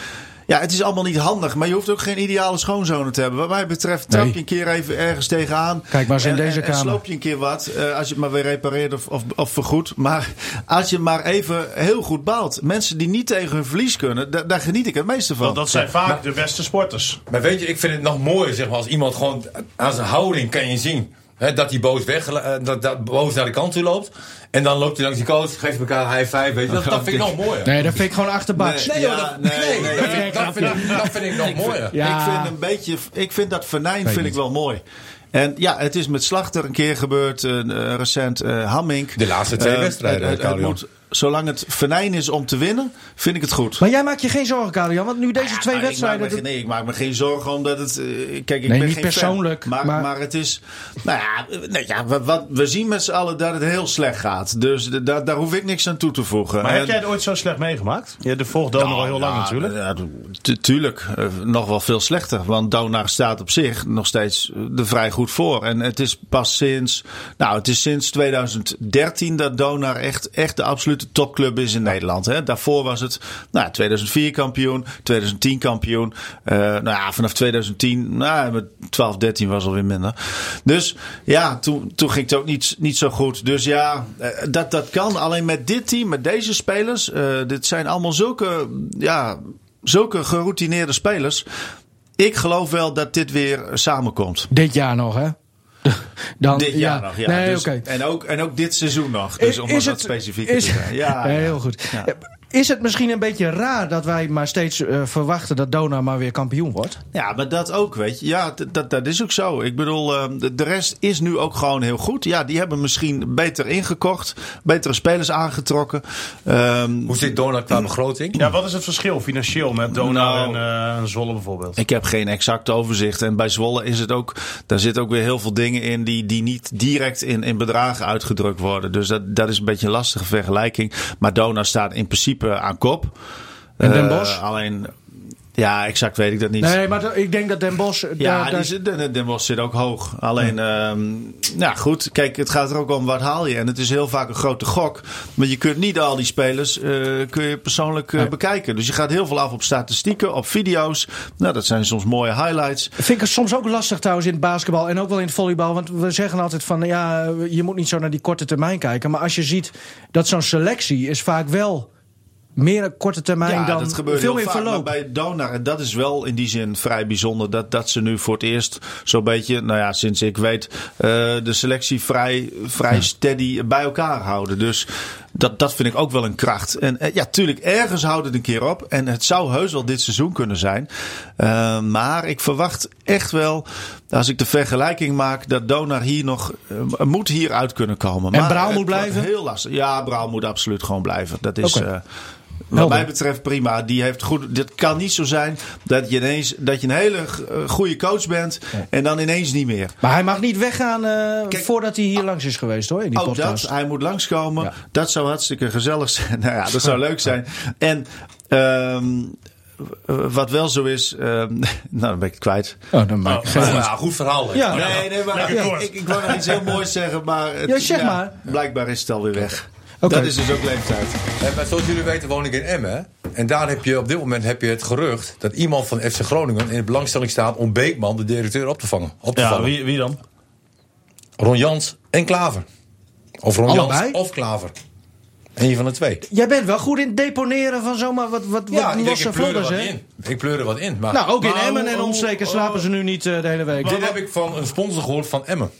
Speaker 5: Ja, het is allemaal niet handig, maar je hoeft ook geen ideale schoonzonen te hebben. Wat mij betreft trap
Speaker 2: Nee.
Speaker 5: je een keer even ergens tegenaan.
Speaker 2: Kijk maar eens in deze
Speaker 5: en, en
Speaker 2: kamer.
Speaker 5: sloop je een keer wat, eh, als je het maar weer repareert of, of, of vergoedt. Maar als je maar even heel goed baalt. Mensen die niet tegen hun verlies kunnen, da- daar geniet ik het meeste van.
Speaker 4: Want dat zijn vaak de beste sporters.
Speaker 3: Maar weet je, ik vind het nog mooier zeg maar, als iemand gewoon aan zijn houding kan je zien. Hè, dat hij boos, weg, eh, dat, dat boos naar de kant toe loopt. En dan loopt hij langs die coach, geeft elkaar high five. Weet je. Dat, dat vind ik nog mooier.
Speaker 2: Nee, dat vind ik gewoon achterbaks.
Speaker 5: Nee.
Speaker 3: Nee,
Speaker 5: Ja,
Speaker 3: dat,
Speaker 5: nee,
Speaker 3: nee,
Speaker 5: nee,
Speaker 3: dat, vind, ik- dat, vind ik, dat vind ik nog mooier.
Speaker 2: Ja.
Speaker 5: Ik vind een beetje, ik vind dat venijn vind ik wel mooi. En ja, het is met Slachter een keer gebeurd, eh, recent eh Hamming.
Speaker 3: De laatste twee wedstrijden,
Speaker 5: het- Zolang het venijn is om te winnen, vind ik het goed.
Speaker 2: Maar jij maakt je geen zorgen, Karel want nu deze
Speaker 5: Ja,
Speaker 2: twee wedstrijden...
Speaker 5: me, nee, ik maak me geen zorgen omdat het. eh, kijk, ik
Speaker 2: Nee,
Speaker 5: ben
Speaker 2: niet
Speaker 5: geen
Speaker 2: persoonlijk,
Speaker 5: fan, maar,
Speaker 2: maar-
Speaker 5: maar... het is. Nou ja, eh, nee, ja we, wat, we zien met z'n allen dat het heel slecht gaat. Dus daar daar hoef ik niks aan toe te voegen.
Speaker 4: Maar
Speaker 5: En-
Speaker 4: heb jij het ooit zo slecht meegemaakt? Je de volgt Donor al heel lang
Speaker 5: ja,
Speaker 4: natuurlijk.
Speaker 5: Ja, tu- tuurlijk, eh, nog wel veel slechter. Want Donar staat op zich nog steeds er vrij goed voor. En het is pas sinds, nou, het is sinds 2013 dat Donar echt, echt de absolute topclub is in Nederland. Hè. Daarvoor was het nou, 2004 kampioen, 2010 kampioen. Uh, nou ja, vanaf 2010, nou, met 12, 13 was alweer minder. Dus ja, toen, toen ging het ook niet, niet zo goed. Dus ja, uh, dat, dat kan. Alleen met dit team, met deze spelers. Uh, dit zijn allemaal zulke, ja, zulke geroutineerde spelers. Ik geloof wel dat dit weer samenkomt.
Speaker 2: Dit jaar nog, hè? Dan,
Speaker 5: dit jaar ja. nog, ja.
Speaker 2: Nee,
Speaker 5: dus,
Speaker 2: okay.
Speaker 5: en, ook, en ook dit seizoen nog. Dus om
Speaker 2: is
Speaker 5: dat
Speaker 2: het,
Speaker 5: specifiek
Speaker 2: is,
Speaker 5: te zijn. Ja,
Speaker 2: ja, heel goed. Is het misschien een beetje raar dat wij maar steeds uh, verwachten dat Dona maar weer kampioen wordt?
Speaker 5: Ja, maar dat ook, weet je. Ja, dat, dat is ook zo. Ik bedoel, uh, de, de, rest is nu ook gewoon heel goed. Ja, die hebben misschien beter ingekocht, betere spelers aangetrokken. Um,
Speaker 3: Hoe zit Dona qua begroting?
Speaker 4: Ja, wat is het verschil financieel met Dona nou, en uh, Zwolle bijvoorbeeld?
Speaker 5: Ik heb geen exact overzicht. En bij Zwolle is het ook, daar zitten ook weer heel veel dingen in die, die niet direct in, in bedragen uitgedrukt worden. Dus dat, dat is een beetje een lastige vergelijking. Maar Dona staat in principe aan kop.
Speaker 2: En Den Bosch?
Speaker 5: Uh, alleen, ja, exact weet ik dat niet.
Speaker 2: Nee, maar ik denk dat Den Bosch...
Speaker 5: Ja, daar, die, Den, Den Bosch zit ook hoog. Alleen, ja. Um, nou goed, kijk, het gaat er ook om wat haal je. En het is heel vaak een grote gok. Maar je kunt niet al die spelers uh, kun je persoonlijk uh, ja. bekijken. Dus je gaat heel veel af op statistieken, op video's. Nou, dat zijn soms mooie highlights.
Speaker 2: Vind ik soms ook lastig trouwens in het basketbal en ook wel in het volleybal. Want we zeggen altijd van, ja, je moet niet zo naar die korte termijn kijken. Maar als je ziet dat zo'n selectie is vaak wel meer korte termijn
Speaker 5: ja,
Speaker 2: dan
Speaker 5: dat gebeurt
Speaker 2: veel meer
Speaker 5: vaak,
Speaker 2: verloop.
Speaker 5: Maar bij Donar, en dat is wel in die zin vrij bijzonder, dat, dat ze nu voor het eerst zo'n beetje, nou ja, sinds ik weet, uh, de selectie vrij, vrij ja. steady bij elkaar houden. Dus dat, dat vind ik ook wel een kracht. En uh, ja, tuurlijk, ergens houdt het een keer op. En het zou heus wel dit seizoen kunnen zijn. Uh, maar ik verwacht echt wel, als ik de vergelijking maak, dat Donar hier nog, uh, moet hier uit kunnen komen.
Speaker 2: En
Speaker 5: maar
Speaker 2: Brouw moet blijven?
Speaker 5: Heel lastig. Ja, Brouw moet absoluut gewoon blijven. Dat is... Okay. Wat mij betreft prima. Die heeft goed. Dit kan niet zo zijn dat je ineens dat je een hele goede coach bent en dan ineens niet meer.
Speaker 2: Maar hij mag niet weggaan uh,
Speaker 5: Kijk,
Speaker 2: voordat hij hier langs is geweest hoor. In die
Speaker 5: Ook
Speaker 2: podcast.
Speaker 5: dat, hij moet langskomen.
Speaker 2: Ja.
Speaker 5: Dat zou hartstikke gezellig zijn. nou ja, dat zou leuk zijn. En um, wat wel zo is, um, nou dan ben ik het kwijt.
Speaker 2: Oh, dan maak ik geen-
Speaker 3: Ja, goed verhaal.
Speaker 2: Ja.
Speaker 5: Nee, nee, maar ik, ik, ik wou nog iets heel moois zeggen, maar, het-
Speaker 2: Ja, zeg maar.
Speaker 5: blijkbaar is het alweer weg.
Speaker 2: Oké.
Speaker 5: Dat is dus ook leeftijd.
Speaker 3: En, maar zoals jullie weten woon ik in Emmen. En daar heb je op dit moment heb je het gerucht dat iemand van FC Groningen in de belangstelling staat om Beekman, de directeur, op te vangen. Op te
Speaker 4: Ja,
Speaker 3: vangen.
Speaker 4: wie, wie dan?
Speaker 3: Ron Jans en Klaver. Of Ron
Speaker 2: Allebei?
Speaker 3: Jans of Klaver. Eén van de twee.
Speaker 2: Jij bent wel goed in het deponeren van zomaar wat, wat, wat
Speaker 3: Ja,
Speaker 2: losse
Speaker 3: er
Speaker 2: vlodders,
Speaker 3: wat
Speaker 2: hè?
Speaker 3: in. Ik pleur er wat in. Maar
Speaker 2: Nou, ook in Emmen en omstreken slapen ze nu niet uh, de hele week.
Speaker 3: dit heb ik van een sponsor gehoord van Emmen.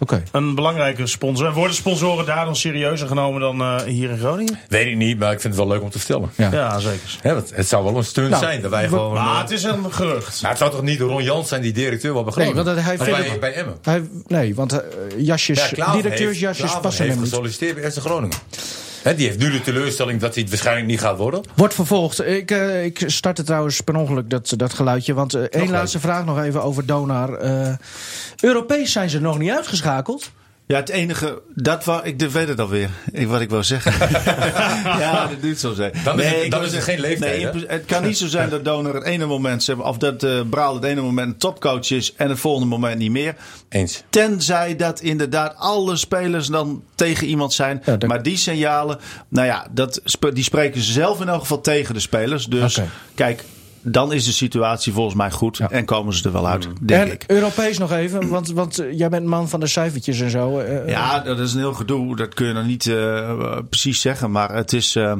Speaker 2: Oké.
Speaker 4: Een belangrijke sponsor. En worden sponsoren daar dan serieuzer genomen dan uh, hier in Groningen?
Speaker 3: Weet ik niet, maar ik vind het wel leuk om te vertellen.
Speaker 2: Ja.
Speaker 4: Ja, zeker.
Speaker 3: Het zou wel een stunt
Speaker 2: Nou,
Speaker 3: zijn dat wij gewoon...
Speaker 4: Maar
Speaker 3: eh,
Speaker 4: het is een gerucht.
Speaker 3: maar het zou toch niet de Ron Jans zijn die directeur wordt
Speaker 2: Nee,
Speaker 3: begroot?
Speaker 2: want hij
Speaker 3: bij,
Speaker 2: vindt-
Speaker 3: bij Emmen.
Speaker 2: Hij, nee, want uh, jasjes,
Speaker 3: Ja,
Speaker 2: directeursjasjes passen
Speaker 3: heeft
Speaker 2: hem niet.
Speaker 3: gesolliciteerd bij FC Groningen. Die heeft nu de teleurstelling dat hij het waarschijnlijk niet gaat worden.
Speaker 2: Wordt vervolgd. Ik, uh, ik startte trouwens per ongeluk dat, dat geluidje. Want uh, één
Speaker 3: leuk.
Speaker 2: laatste vraag nog even over Donar. Uh, Europees zijn ze nog niet uitgeschakeld.
Speaker 5: Ja, het enige, dat wou, ik weet het alweer, ik, wat ik wil zeggen. ja, dat doet zo zijn.
Speaker 3: Dan is het-
Speaker 5: ik
Speaker 3: dan is het geen leeftijd,
Speaker 5: Nee, in- het kan niet zo zijn dat Donor het ene moment, zeg maar, of dat uh, Braal het ene moment een topcoach is en het volgende moment niet meer.
Speaker 3: Eens.
Speaker 5: Tenzij dat inderdaad alle spelers dan tegen iemand zijn.
Speaker 2: Ja, dat-
Speaker 5: Maar die signalen, nou ja, dat, die spreken ze zelf in elk geval tegen de spelers. Dus kijk, dan is de situatie volgens mij goed
Speaker 2: Ja.
Speaker 5: en komen ze er wel uit, denk
Speaker 2: en
Speaker 5: ik.
Speaker 2: Europees nog even, want, want uh, jij bent man van de cijfertjes en zo. Uh,
Speaker 5: Ja, dat is een heel gedoe. Dat kun je nog niet uh, precies zeggen. Maar het is uh,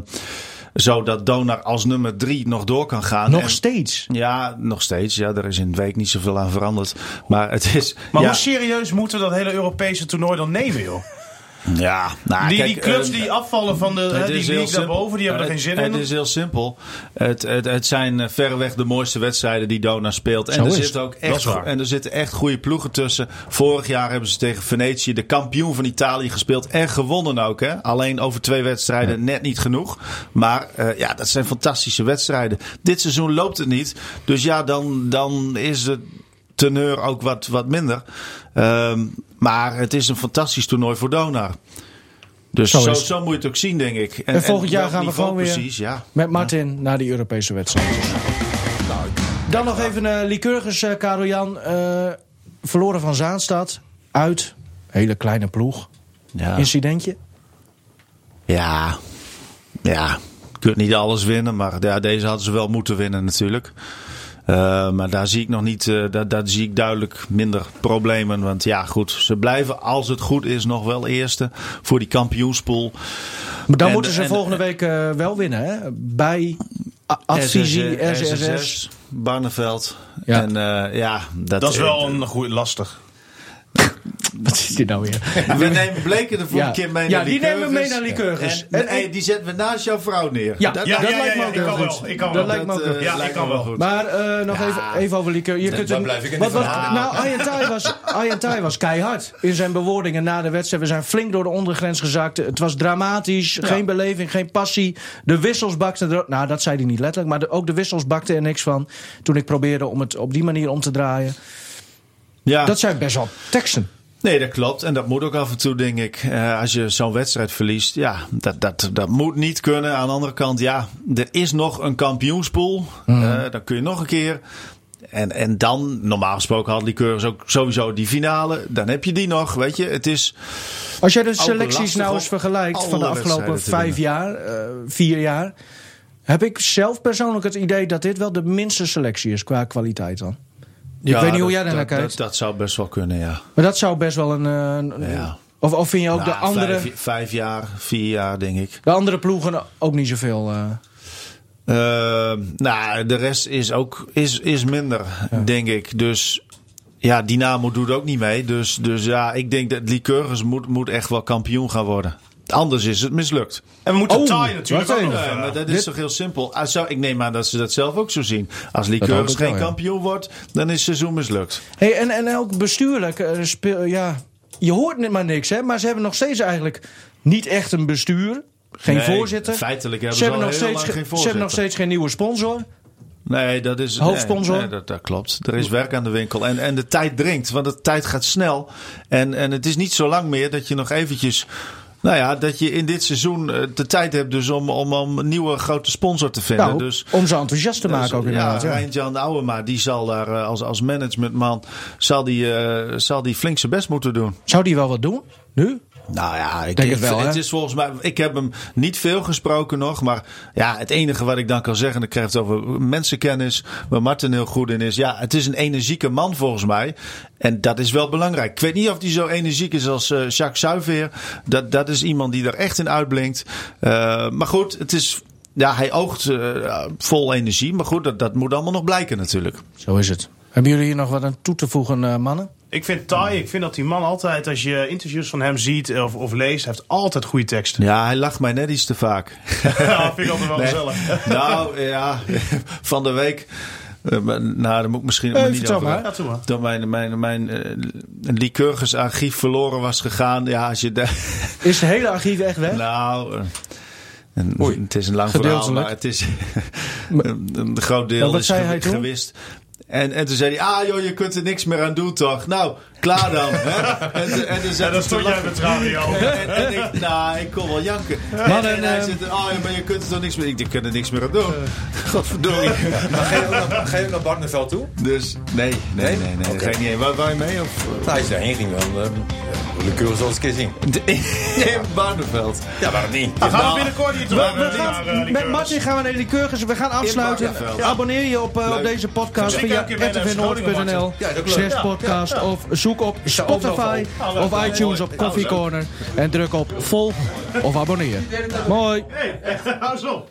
Speaker 5: zo dat Donar als nummer drie nog door kan gaan.
Speaker 2: nog
Speaker 5: En-
Speaker 2: steeds.
Speaker 5: Ja, nog steeds. Ja, er is in de week niet zoveel aan veranderd. Maar het is.
Speaker 4: Maar
Speaker 5: ja,
Speaker 4: hoe serieus moeten we dat hele Europese toernooi dan nemen, joh?
Speaker 5: Ja, nou,
Speaker 4: die,
Speaker 5: kijk,
Speaker 4: die clubs
Speaker 5: eh,
Speaker 4: die afvallen van de hè,
Speaker 5: Het
Speaker 4: die league daarboven, die hebben er geen
Speaker 5: Het-
Speaker 4: zin in.
Speaker 5: Het is heel simpel. Het, het, het zijn eh, verreweg de mooiste wedstrijden die Dona speelt. En
Speaker 2: Zo
Speaker 5: er, zit
Speaker 2: het.
Speaker 5: ook echt, en er zitten echt goede ploegen tussen. Vorig jaar hebben ze tegen Venetië, de kampioen van Italië, gespeeld. En gewonnen ook. Hè? Alleen over twee wedstrijden net niet genoeg. Maar eh, ja, dat zijn fantastische wedstrijden. Dit seizoen loopt het niet. Dus ja, dan, dan is de teneur ook wat, wat minder. Ehm, maar het is een fantastisch toernooi voor Donar. Dus
Speaker 2: Zo
Speaker 5: zo, moet je het ook zien, denk ik.
Speaker 2: En volgend jaar gaan we gewoon weer-
Speaker 5: Precies, ja.
Speaker 2: Met Martin naar die Europese wedstrijden. Dan nog even uh, Lycurgus, uh, Karel Jan. Uh, verloren van Zaanstad. Uit. Hele kleine ploeg.
Speaker 5: Ja.
Speaker 2: Incidentje.
Speaker 5: ja. ja, je kunt niet alles winnen. Maar ja, deze hadden ze wel moeten winnen natuurlijk. Eh, maar daar zie ik nog niet, eh, daar, daar zie ik duidelijk minder problemen. Want ja, goed, ze blijven als het goed is nog wel eerste voor die kampioenspool.
Speaker 2: Maar dan
Speaker 5: En-
Speaker 2: moeten ze
Speaker 5: en-
Speaker 2: volgende week eh, wel winnen, hè? Bij Advisie, SSS.
Speaker 5: Barneveld.
Speaker 2: Ja.
Speaker 5: En eh, ja, dat,
Speaker 4: Dat is wel een goeie lastig.
Speaker 2: Wat is dit nou weer?
Speaker 5: We nemen Bleken er
Speaker 2: Ja.
Speaker 5: een keer mee
Speaker 2: Ja,
Speaker 5: naar
Speaker 2: die
Speaker 5: Lycurgus.
Speaker 2: nemen we mee naar Lycurgus.
Speaker 5: En,
Speaker 2: En-
Speaker 5: die zetten we naast jouw vrouw neer.
Speaker 2: Ja.
Speaker 5: dat,
Speaker 4: Ja,
Speaker 5: dat
Speaker 4: ja,
Speaker 5: lijkt
Speaker 4: ja,
Speaker 5: me ook
Speaker 4: ik
Speaker 5: heel
Speaker 4: kan
Speaker 5: goed.
Speaker 4: wel. Ik kan
Speaker 2: Dat
Speaker 4: wel.
Speaker 2: lijkt me ook
Speaker 5: eh.
Speaker 4: Ja,
Speaker 5: lijkt
Speaker 4: ik
Speaker 5: me
Speaker 4: kan
Speaker 5: wel goed.
Speaker 2: Maar eh, nog even, even over Liqueur. Je kunt
Speaker 3: blijf ik in
Speaker 2: wat,
Speaker 3: niet
Speaker 2: wat,
Speaker 3: van.
Speaker 2: Nou, Thij was, was keihard in zijn bewoordingen na de wedstrijd. We zijn flink door de ondergrens gezakt. Het was dramatisch. Geen beleving, geen passie. De wissels bakten er... Nou, dat zei hij niet letterlijk. Maar de- ook de wissels bakten er niks van. Toen ik probeerde om het op die manier om te draaien.
Speaker 5: Ja.
Speaker 2: Dat zijn best wel teksten.
Speaker 5: Nee, dat klopt. En dat moet ook af en toe, denk ik. Eh, als je zo'n wedstrijd verliest, ja, dat, dat, dat moet niet kunnen. Aan de andere kant, ja, er is nog een kampioenspool. Eh, dan kun je nog een keer. En, en dan, normaal gesproken had Liqueurs ook sowieso die finale. Dan heb je die nog, weet je. Het is...
Speaker 2: Als jij de selecties nou eens vergelijkt van de afgelopen vijf jaar, eh, vier jaar. Heb ik zelf persoonlijk het idee dat dit wel de minste selectie is qua kwaliteit dan. Ik weet niet hoe jij daar naar
Speaker 5: dat,
Speaker 2: kijkt.
Speaker 5: Dat, dat zou best wel kunnen, ja.
Speaker 2: Maar dat zou best wel een. eh, een-
Speaker 5: Ja.
Speaker 2: Of, of vind je ook de,
Speaker 5: Nou,
Speaker 2: andere,
Speaker 5: Vijf, vijf jaar, vier jaar, denk ik.
Speaker 2: de andere ploegen ook niet zoveel? eh
Speaker 5: Eh, nou, de rest is ook is, is minder, denk ik. Dus ja, Dynamo doet ook niet mee. Dus, dus ja, ik denk dat Lycurgus moet, moet echt wel kampioen gaan worden. Anders is het mislukt.
Speaker 4: En we moeten
Speaker 2: Oh,
Speaker 4: taaien natuurlijk ook nog.
Speaker 5: Ja,
Speaker 4: eh,
Speaker 5: maar dat is
Speaker 2: dit-
Speaker 5: toch heel simpel. Ah, zo, ik neem aan dat ze dat zelf ook zo zien. Als
Speaker 2: wel,
Speaker 5: geen
Speaker 2: ja.
Speaker 5: kampioen wordt, dan is het seizoen mislukt.
Speaker 2: Hey, en, en ook bestuurlijk. eh, speel, ja, je hoort net maar niks, hè? Maar ze hebben nog steeds eigenlijk niet echt een bestuur. Geen
Speaker 5: Nee,
Speaker 2: voorzitter.
Speaker 5: Feitelijk hebben
Speaker 2: Ze
Speaker 5: ze,
Speaker 2: hebben,
Speaker 5: al
Speaker 2: nog
Speaker 5: heel
Speaker 2: steeds,
Speaker 5: lang geen
Speaker 2: ge- ze hebben nog
Speaker 5: voorzitter.
Speaker 2: steeds geen nieuwe sponsor.
Speaker 5: Nee, dat is
Speaker 2: Hoofdsponsor?
Speaker 5: Nee, nee, dat, dat klopt. Er is werk aan de winkel. En, en de tijd dringt, want de tijd gaat snel. En, en het is niet zo lang meer dat je nog eventjes. Nou ja, dat je in dit seizoen eh, de tijd hebt dus om, om, om een nieuwe grote sponsor te vinden.
Speaker 2: Nou,
Speaker 5: dus,
Speaker 2: om ze enthousiast te maken
Speaker 5: dus,
Speaker 2: ook inderdaad.
Speaker 5: Ja,
Speaker 2: Ja,
Speaker 5: Rijntjan Ouwema, die zal daar eh, als, als managementman zal die, eh, zal die flink zijn best moeten doen.
Speaker 2: Zou die wel wat doen? Nu?
Speaker 5: Nou ja, ik
Speaker 2: Denk het wel,
Speaker 5: Het is volgens mij. Ik heb hem niet veel gesproken nog. Maar ja, het enige wat ik dan kan zeggen. Ik krijg het over mensenkennis. Waar Martin heel goed in is. Ja, het is een energieke man volgens mij. En dat is wel belangrijk. Ik weet niet of hij zo energiek is als eh, Jacques Suiveer. Dat, dat is iemand die er echt in uitblinkt. Eh, maar goed, het is. Ja, hij oogt eh, vol energie. Maar goed, dat, dat moet allemaal nog blijken natuurlijk.
Speaker 2: Zo is het. Hebben jullie hier nog wat aan toe te voegen, mannen?
Speaker 4: Ik vind taai, ik vind dat die man altijd, als je interviews van hem ziet of, of leest, heeft altijd goede teksten.
Speaker 5: Ja, hij lacht mij net iets te vaak.
Speaker 4: Ja, vind ik altijd wel
Speaker 5: Nee.
Speaker 4: gezellig.
Speaker 5: nou ja, van de week. eh, nou, daar moet ik misschien
Speaker 2: Eh,
Speaker 5: maar niet over.
Speaker 2: maar.
Speaker 4: Ja, doe maar.
Speaker 5: Dat mijn, mijn, mijn eh, Lycurgus archief verloren was gegaan. Ja, als je daar.
Speaker 2: Is het hele archief echt weg?
Speaker 5: nou. eh, en, het is een lang verhaal, maar het is een, groot deel is
Speaker 2: toen?
Speaker 5: gewist. En, en toen zei hij, ah joh, je kunt er niks meer aan doen toch? Nou, klaar dan. hè? En, toen- en toen
Speaker 4: Ja,
Speaker 5: zat
Speaker 4: dan
Speaker 5: hij te
Speaker 4: stond jij met radio.
Speaker 5: En, en ik, nou, ik kon wel janken.
Speaker 2: Maar
Speaker 5: en, hij
Speaker 2: eh,
Speaker 5: zegt, oh ja, maar je kunt er toch niks meer... Ik denk, ik kan er niks meer aan doen. Godverdorie.
Speaker 3: Maar ga je ook naar, ga je ook naar Barneveld toe?
Speaker 5: Dus, nee, nee, nee, nee.
Speaker 3: Oké.
Speaker 5: Ga je niet heen. Waar, waar je mee? Of,
Speaker 3: Nou, als je daarheen ging, dan uh, de keur een keer zien.
Speaker 5: in Barneveld.
Speaker 3: Ja, waarom niet?
Speaker 4: Dan gaan we binnenkort hier terug
Speaker 2: We met Martin gaan we naar die Cursus. We gaan afsluiten. Abonneer je op, eh, op deze podcast via slash podcast. Of zoek op Spotify of iTunes op Coffee Corner. En druk op volg of abonneer. Mooi.
Speaker 4: Hou eens op.